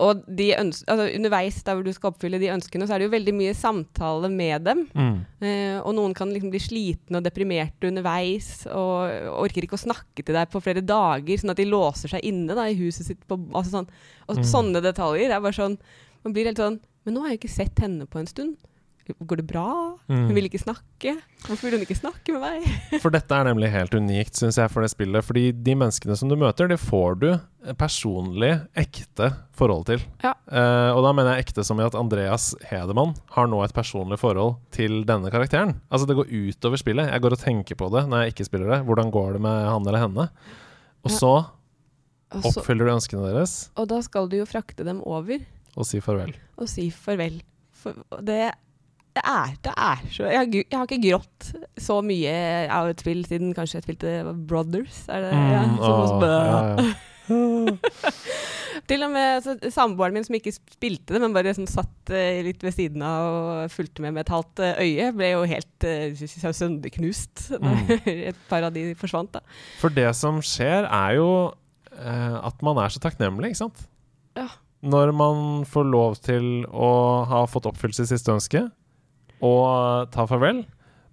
[SPEAKER 2] Og de altså, underveis der hvor du skal oppfylle de ønskene, så er det jo veldig mye samtale med dem.
[SPEAKER 1] Mm.
[SPEAKER 2] Uh, og noen kan liksom bli slitne og deprimerte underveis og orker ikke å snakke til deg på flere dager, sånn at de låser seg inne da, i huset sitt. På, altså sånn. Og
[SPEAKER 1] Mm.
[SPEAKER 2] sånne detaljer er bare sånn Man blir helt sånn Men nå har jeg ikke sett henne på en stund. Går det bra?
[SPEAKER 1] Mm.
[SPEAKER 2] Hun vil ikke snakke. Hvorfor vil hun ikke snakke med meg? *laughs*
[SPEAKER 1] For dette er nemlig helt unikt, syns jeg, for det spillet. Fordi de menneskene som du møter, det får du personlig, ekte forhold til.
[SPEAKER 2] Ja.
[SPEAKER 1] Uh, og da mener jeg ekte som i at Andreas Hedemann har nå et personlig forhold til denne karakteren. Altså det går utover spillet. Jeg går og tenker på det når jeg ikke spiller det. Hvordan går det med han eller henne? Og
[SPEAKER 2] Ja.
[SPEAKER 1] så
[SPEAKER 2] Og, så,
[SPEAKER 1] oppfyller du ønskene deres
[SPEAKER 2] og da skal du jo frakte dem over
[SPEAKER 1] og si farvel.
[SPEAKER 2] og si farvel. For det det er, det er så jeg har, jeg har ikke grått så mye av et spill siden kanskje jeg spilte Brothers. Er det, ja,
[SPEAKER 1] Mm,
[SPEAKER 2] som hos
[SPEAKER 1] åh, ja, ja. *laughs*
[SPEAKER 2] Til og med så, samboeren min som ikke spilte det, men bare sånn satt uh, litt ved siden av og fulgte med med et halvt uh, øye, ble jo helt uh, sønderknust *laughs* Mm. et par av de forsvant. da.
[SPEAKER 1] For det som skjer, er jo at man er så takknemlig, ikke sant?
[SPEAKER 2] Ja.
[SPEAKER 1] Når man får lov til å ha fått oppfylt sitt siste ønske og ta farvel.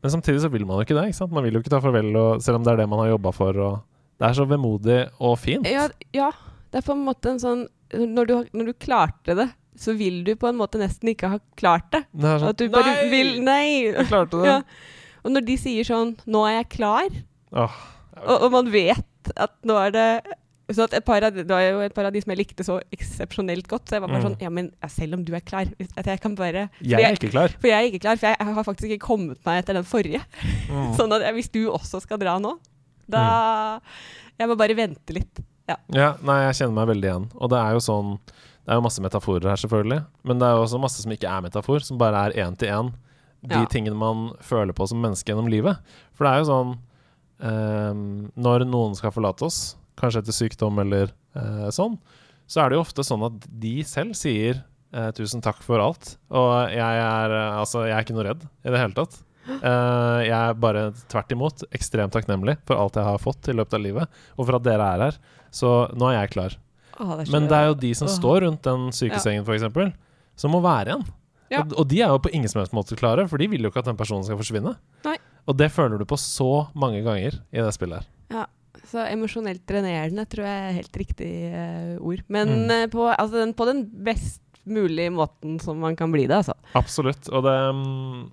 [SPEAKER 1] Men samtidig så vil man jo ikke det. ikke sant? Man vil jo ikke ta farvel, og, selv om det er det man har jobba for. Og det er så vemodig og fint.
[SPEAKER 2] Ja, ja, det er på en måte en sånn når du, når du klarte det, så vil du på en måte nesten ikke ha klart det.
[SPEAKER 1] Det sånn,
[SPEAKER 2] At du bare
[SPEAKER 1] Nei!
[SPEAKER 2] vil Nei!
[SPEAKER 1] Jeg klarte det! *laughs*
[SPEAKER 2] Ja. Og når de sier sånn 'Nå er jeg klar',
[SPEAKER 1] Åh,
[SPEAKER 2] og, og man vet at nå er det så et par av, Det var jo et par av de som jeg likte så eksepsjonelt godt. Så jeg var bare
[SPEAKER 1] Mm.
[SPEAKER 2] sånn Ja, men ja, selv om du er klar At jeg kan bare
[SPEAKER 1] jeg er ikke klar.
[SPEAKER 2] For jeg er ikke klar, for jeg har faktisk ikke kommet meg etter den forrige.
[SPEAKER 1] Mm.
[SPEAKER 2] Sånn at hvis du også skal dra nå, da Jeg må bare vente litt.
[SPEAKER 1] Ja, nei, jeg kjenner meg veldig igjen. Og det er jo sånn Det er jo masse metaforer her, selvfølgelig. Men det er jo også masse som ikke er metafor, som bare er én til én. De
[SPEAKER 2] Ja.
[SPEAKER 1] tingene man føler på som menneske gjennom livet. For det er jo sånn um, Når noen skal forlate oss, kanskje etter sykdom eller eh, sånn, så er det jo ofte sånn at de selv sier eh, 'tusen takk for alt'. Og jeg er eh, altså, jeg er ikke noe redd i det hele tatt. Eh, jeg er bare tvert imot ekstremt takknemlig for alt jeg har fått i løpet av livet, og for at dere er her. Så nå er jeg klar.
[SPEAKER 2] Å, det er
[SPEAKER 1] Men det er jo de som
[SPEAKER 2] Åh.
[SPEAKER 1] står rundt den sykesengen, for f.eks., som må være igjen.
[SPEAKER 2] Ja.
[SPEAKER 1] Og, og de er jo på ingen som helst måte klare, for de vil jo ikke at den personen skal forsvinne.
[SPEAKER 2] Nei.
[SPEAKER 1] Og det føler du på så mange ganger i det spillet her.
[SPEAKER 2] Ja, så emosjonelt drenerende tror jeg er helt riktig uh, ord. Men
[SPEAKER 1] Mm.
[SPEAKER 2] uh, på, altså, den, på den best mulige måten som man kan bli det, altså.
[SPEAKER 1] Absolutt. Og det mm,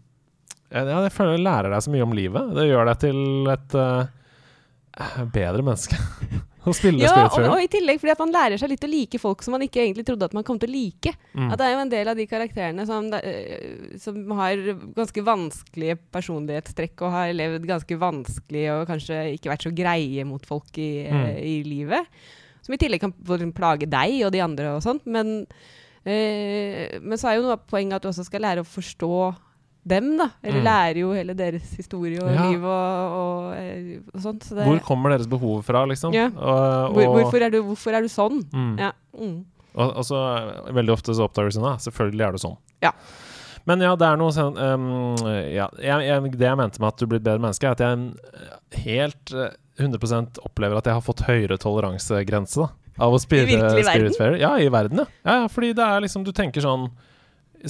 [SPEAKER 1] ja, Jeg føler det lærer deg så mye om livet. Det gjør deg til et uh, bedre menneske. *laughs* å spille
[SPEAKER 2] Ja, og, og i tillegg fordi at man lærer seg litt å like folk som man ikke egentlig trodde at man kom til å like.
[SPEAKER 1] Mm.
[SPEAKER 2] At det er jo en del av de karakterene som, eh, som har ganske vanskelige personlighetstrekk og har levd ganske vanskelig og kanskje ikke vært så greie mot folk i,
[SPEAKER 1] Mm.
[SPEAKER 2] eh, i livet. Som i tillegg kan plage deg og de andre og sånt. Men, eh, men så er jo noe av poenget at du også skal lære å forstå dem, da. Eller
[SPEAKER 1] Mm.
[SPEAKER 2] lærer jo hele deres historie og
[SPEAKER 1] Ja.
[SPEAKER 2] liv og, og, eh, og sånt. Så det,
[SPEAKER 1] Hvor kommer deres behov fra, liksom?
[SPEAKER 2] Ja.
[SPEAKER 1] Og,
[SPEAKER 2] hvor, hvorfor, er du, hvorfor er du sånn?
[SPEAKER 1] Mm.
[SPEAKER 2] Ja. Mm.
[SPEAKER 1] Og, så eh, veldig ofte så oppdager du sånn da. selvfølgelig er du sånn.
[SPEAKER 2] Ja.
[SPEAKER 1] Men ja, det er noe sånn um, ja, jeg, jeg, Det jeg mente med at du blir et bedre menneske, er at jeg eh, helt eh, 100% opplever at jeg har fått høyere toleransegrense da, av å spille
[SPEAKER 2] verden?
[SPEAKER 1] Ja, i verden, ja. ja. Fordi det er liksom Du tenker sånn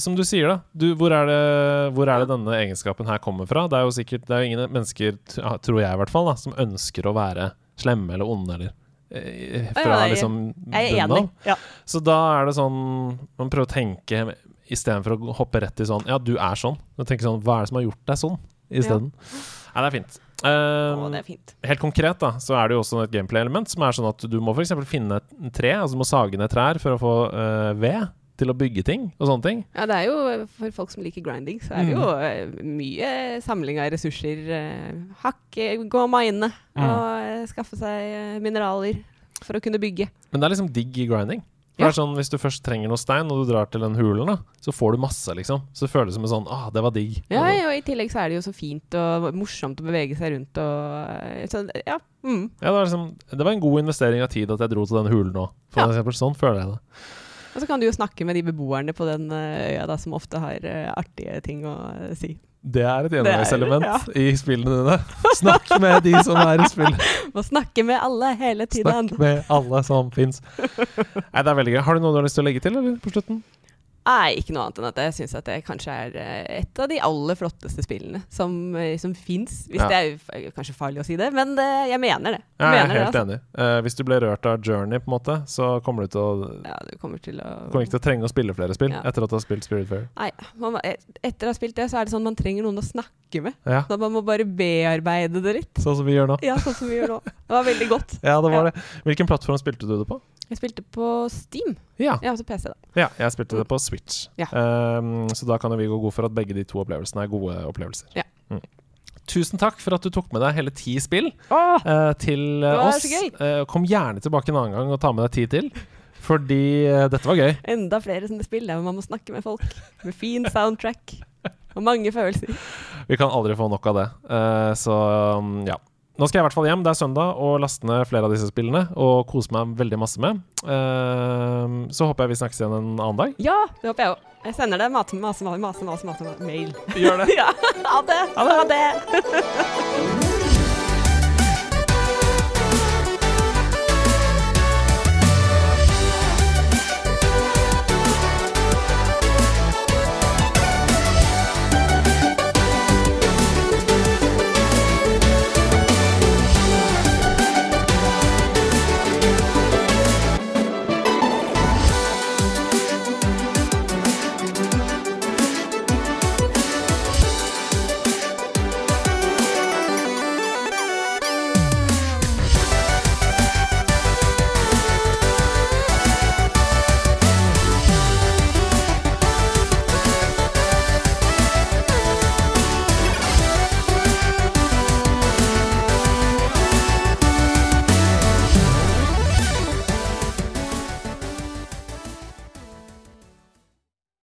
[SPEAKER 1] som du sier, da. Du, hvor, er det, hvor er det denne egenskapen her kommer fra? Det er jo sikkert Det er jo ingen mennesker, tror jeg i hvert fall, da, som ønsker å være slemme eller onde eller eh, Fra liksom bunnen av.
[SPEAKER 2] Ja.
[SPEAKER 1] Så da er det sånn Man prøver å tenke istedenfor å hoppe rett i sånn Ja, du er sånn. Du tenker sånn Hva er det som har gjort deg sånn? Isteden. Nei, det er fint. Um,
[SPEAKER 2] det er fint.
[SPEAKER 1] Helt konkret da, så er det jo også et gameplay-element som er sånn at du må f.eks. finne et tre, altså du må sage ned trær for å få uh, ved til å bygge ting og sånne ting.
[SPEAKER 2] Ja, det er jo for folk som liker grinding, så er det
[SPEAKER 1] Mm.
[SPEAKER 2] jo eh, mye samling av ressurser. eh, hakke, gå og mine
[SPEAKER 1] Mm.
[SPEAKER 2] og eh, skaffe seg eh, mineraler for å kunne bygge.
[SPEAKER 1] Men det er liksom digg i grinding.
[SPEAKER 2] Ja.
[SPEAKER 1] det sånn, Hvis du først trenger noe stein, og du drar til den hulen, da, så får du masse, liksom. Så det føles som en sånn Ah, det var digg.
[SPEAKER 2] Ja, og i tillegg så er det jo så fint og morsomt å bevege seg rundt og eh, så, Ja. Mm.
[SPEAKER 1] Ja, det, var liksom, det var en god investering av tid at jeg dro til den hulen òg, For
[SPEAKER 2] Ja.
[SPEAKER 1] eksempel, sånn føler jeg det.
[SPEAKER 2] Og så kan du jo snakke med de beboerne på den eh, øya da, som ofte har eh, artige ting å eh, si.
[SPEAKER 1] Det er et gjennomgangselement
[SPEAKER 2] ja.
[SPEAKER 1] i spillene dine. Snakk med de som er i spill. *laughs*
[SPEAKER 2] Må snakke med alle hele tiden.
[SPEAKER 1] Snakk med alle som fins. *laughs* Nei, det er veldig gøy. Har du noe du har lyst til å legge til, eller? På slutten?
[SPEAKER 2] Nei, ikke noe annet enn at jeg syns at det kanskje er eh, et av de aller flotteste spillene som, uh, som fins. Hvis
[SPEAKER 1] Ja.
[SPEAKER 2] det er kanskje farlig å si det, men det, jeg mener det. Jeg
[SPEAKER 1] Jeg er helt
[SPEAKER 2] det, altså.
[SPEAKER 1] enig. Uh, hvis du ble rørt av Journey, på en måte, så kommer du til å
[SPEAKER 2] Ja, du kommer til å
[SPEAKER 1] kommer ikke til å trenge å spille flere spill
[SPEAKER 2] Ja.
[SPEAKER 1] etter at du har spilt Spiritfarer.
[SPEAKER 2] Nei, man, etter å ha spilt det, så er det sånn man trenger noen å snakke med.
[SPEAKER 1] Ja,
[SPEAKER 2] Så man må bare bearbeide det litt.
[SPEAKER 1] sånn som vi gjør nå.
[SPEAKER 2] Ja, sånn som vi gjør nå. Det var veldig godt. *laughs*
[SPEAKER 1] Ja, det var det. Hvilken plattform spilte du det på?
[SPEAKER 2] Jeg spilte på Steam.
[SPEAKER 1] Ja,
[SPEAKER 2] Ja, altså PC, da.
[SPEAKER 1] ja jeg spilte det på Switch.
[SPEAKER 2] Ja.
[SPEAKER 1] Um, så da kan jo vi gå god for at begge de to opplevelsene er gode opplevelser.
[SPEAKER 2] Ja.
[SPEAKER 1] Mm. Tusen takk for at du tok med deg hele ti spill
[SPEAKER 2] Åh!
[SPEAKER 1] uh, til eh, oss. Uh. Kom gjerne tilbake en annen gang og ta med deg ti til, fordi uh, dette var gøy.
[SPEAKER 2] Enda flere sånne spill der man må snakke med folk. Med fin soundtrack. Og mange følelser.
[SPEAKER 1] Vi kan aldri få nok av det. Så um, ja. Nå skal jeg i hvert fall hjem, det er søndag, og laste ned flere av disse spillene. Og kose meg veldig masse med. Uh, så håper jeg vi snakkes igjen en annen dag.
[SPEAKER 2] Ja, det håper jeg òg. Jeg sender deg mase, mase, mase, mase, mase, mase mail.
[SPEAKER 1] Gjør det. *laughs*
[SPEAKER 2] Ja, ha det! Ha det!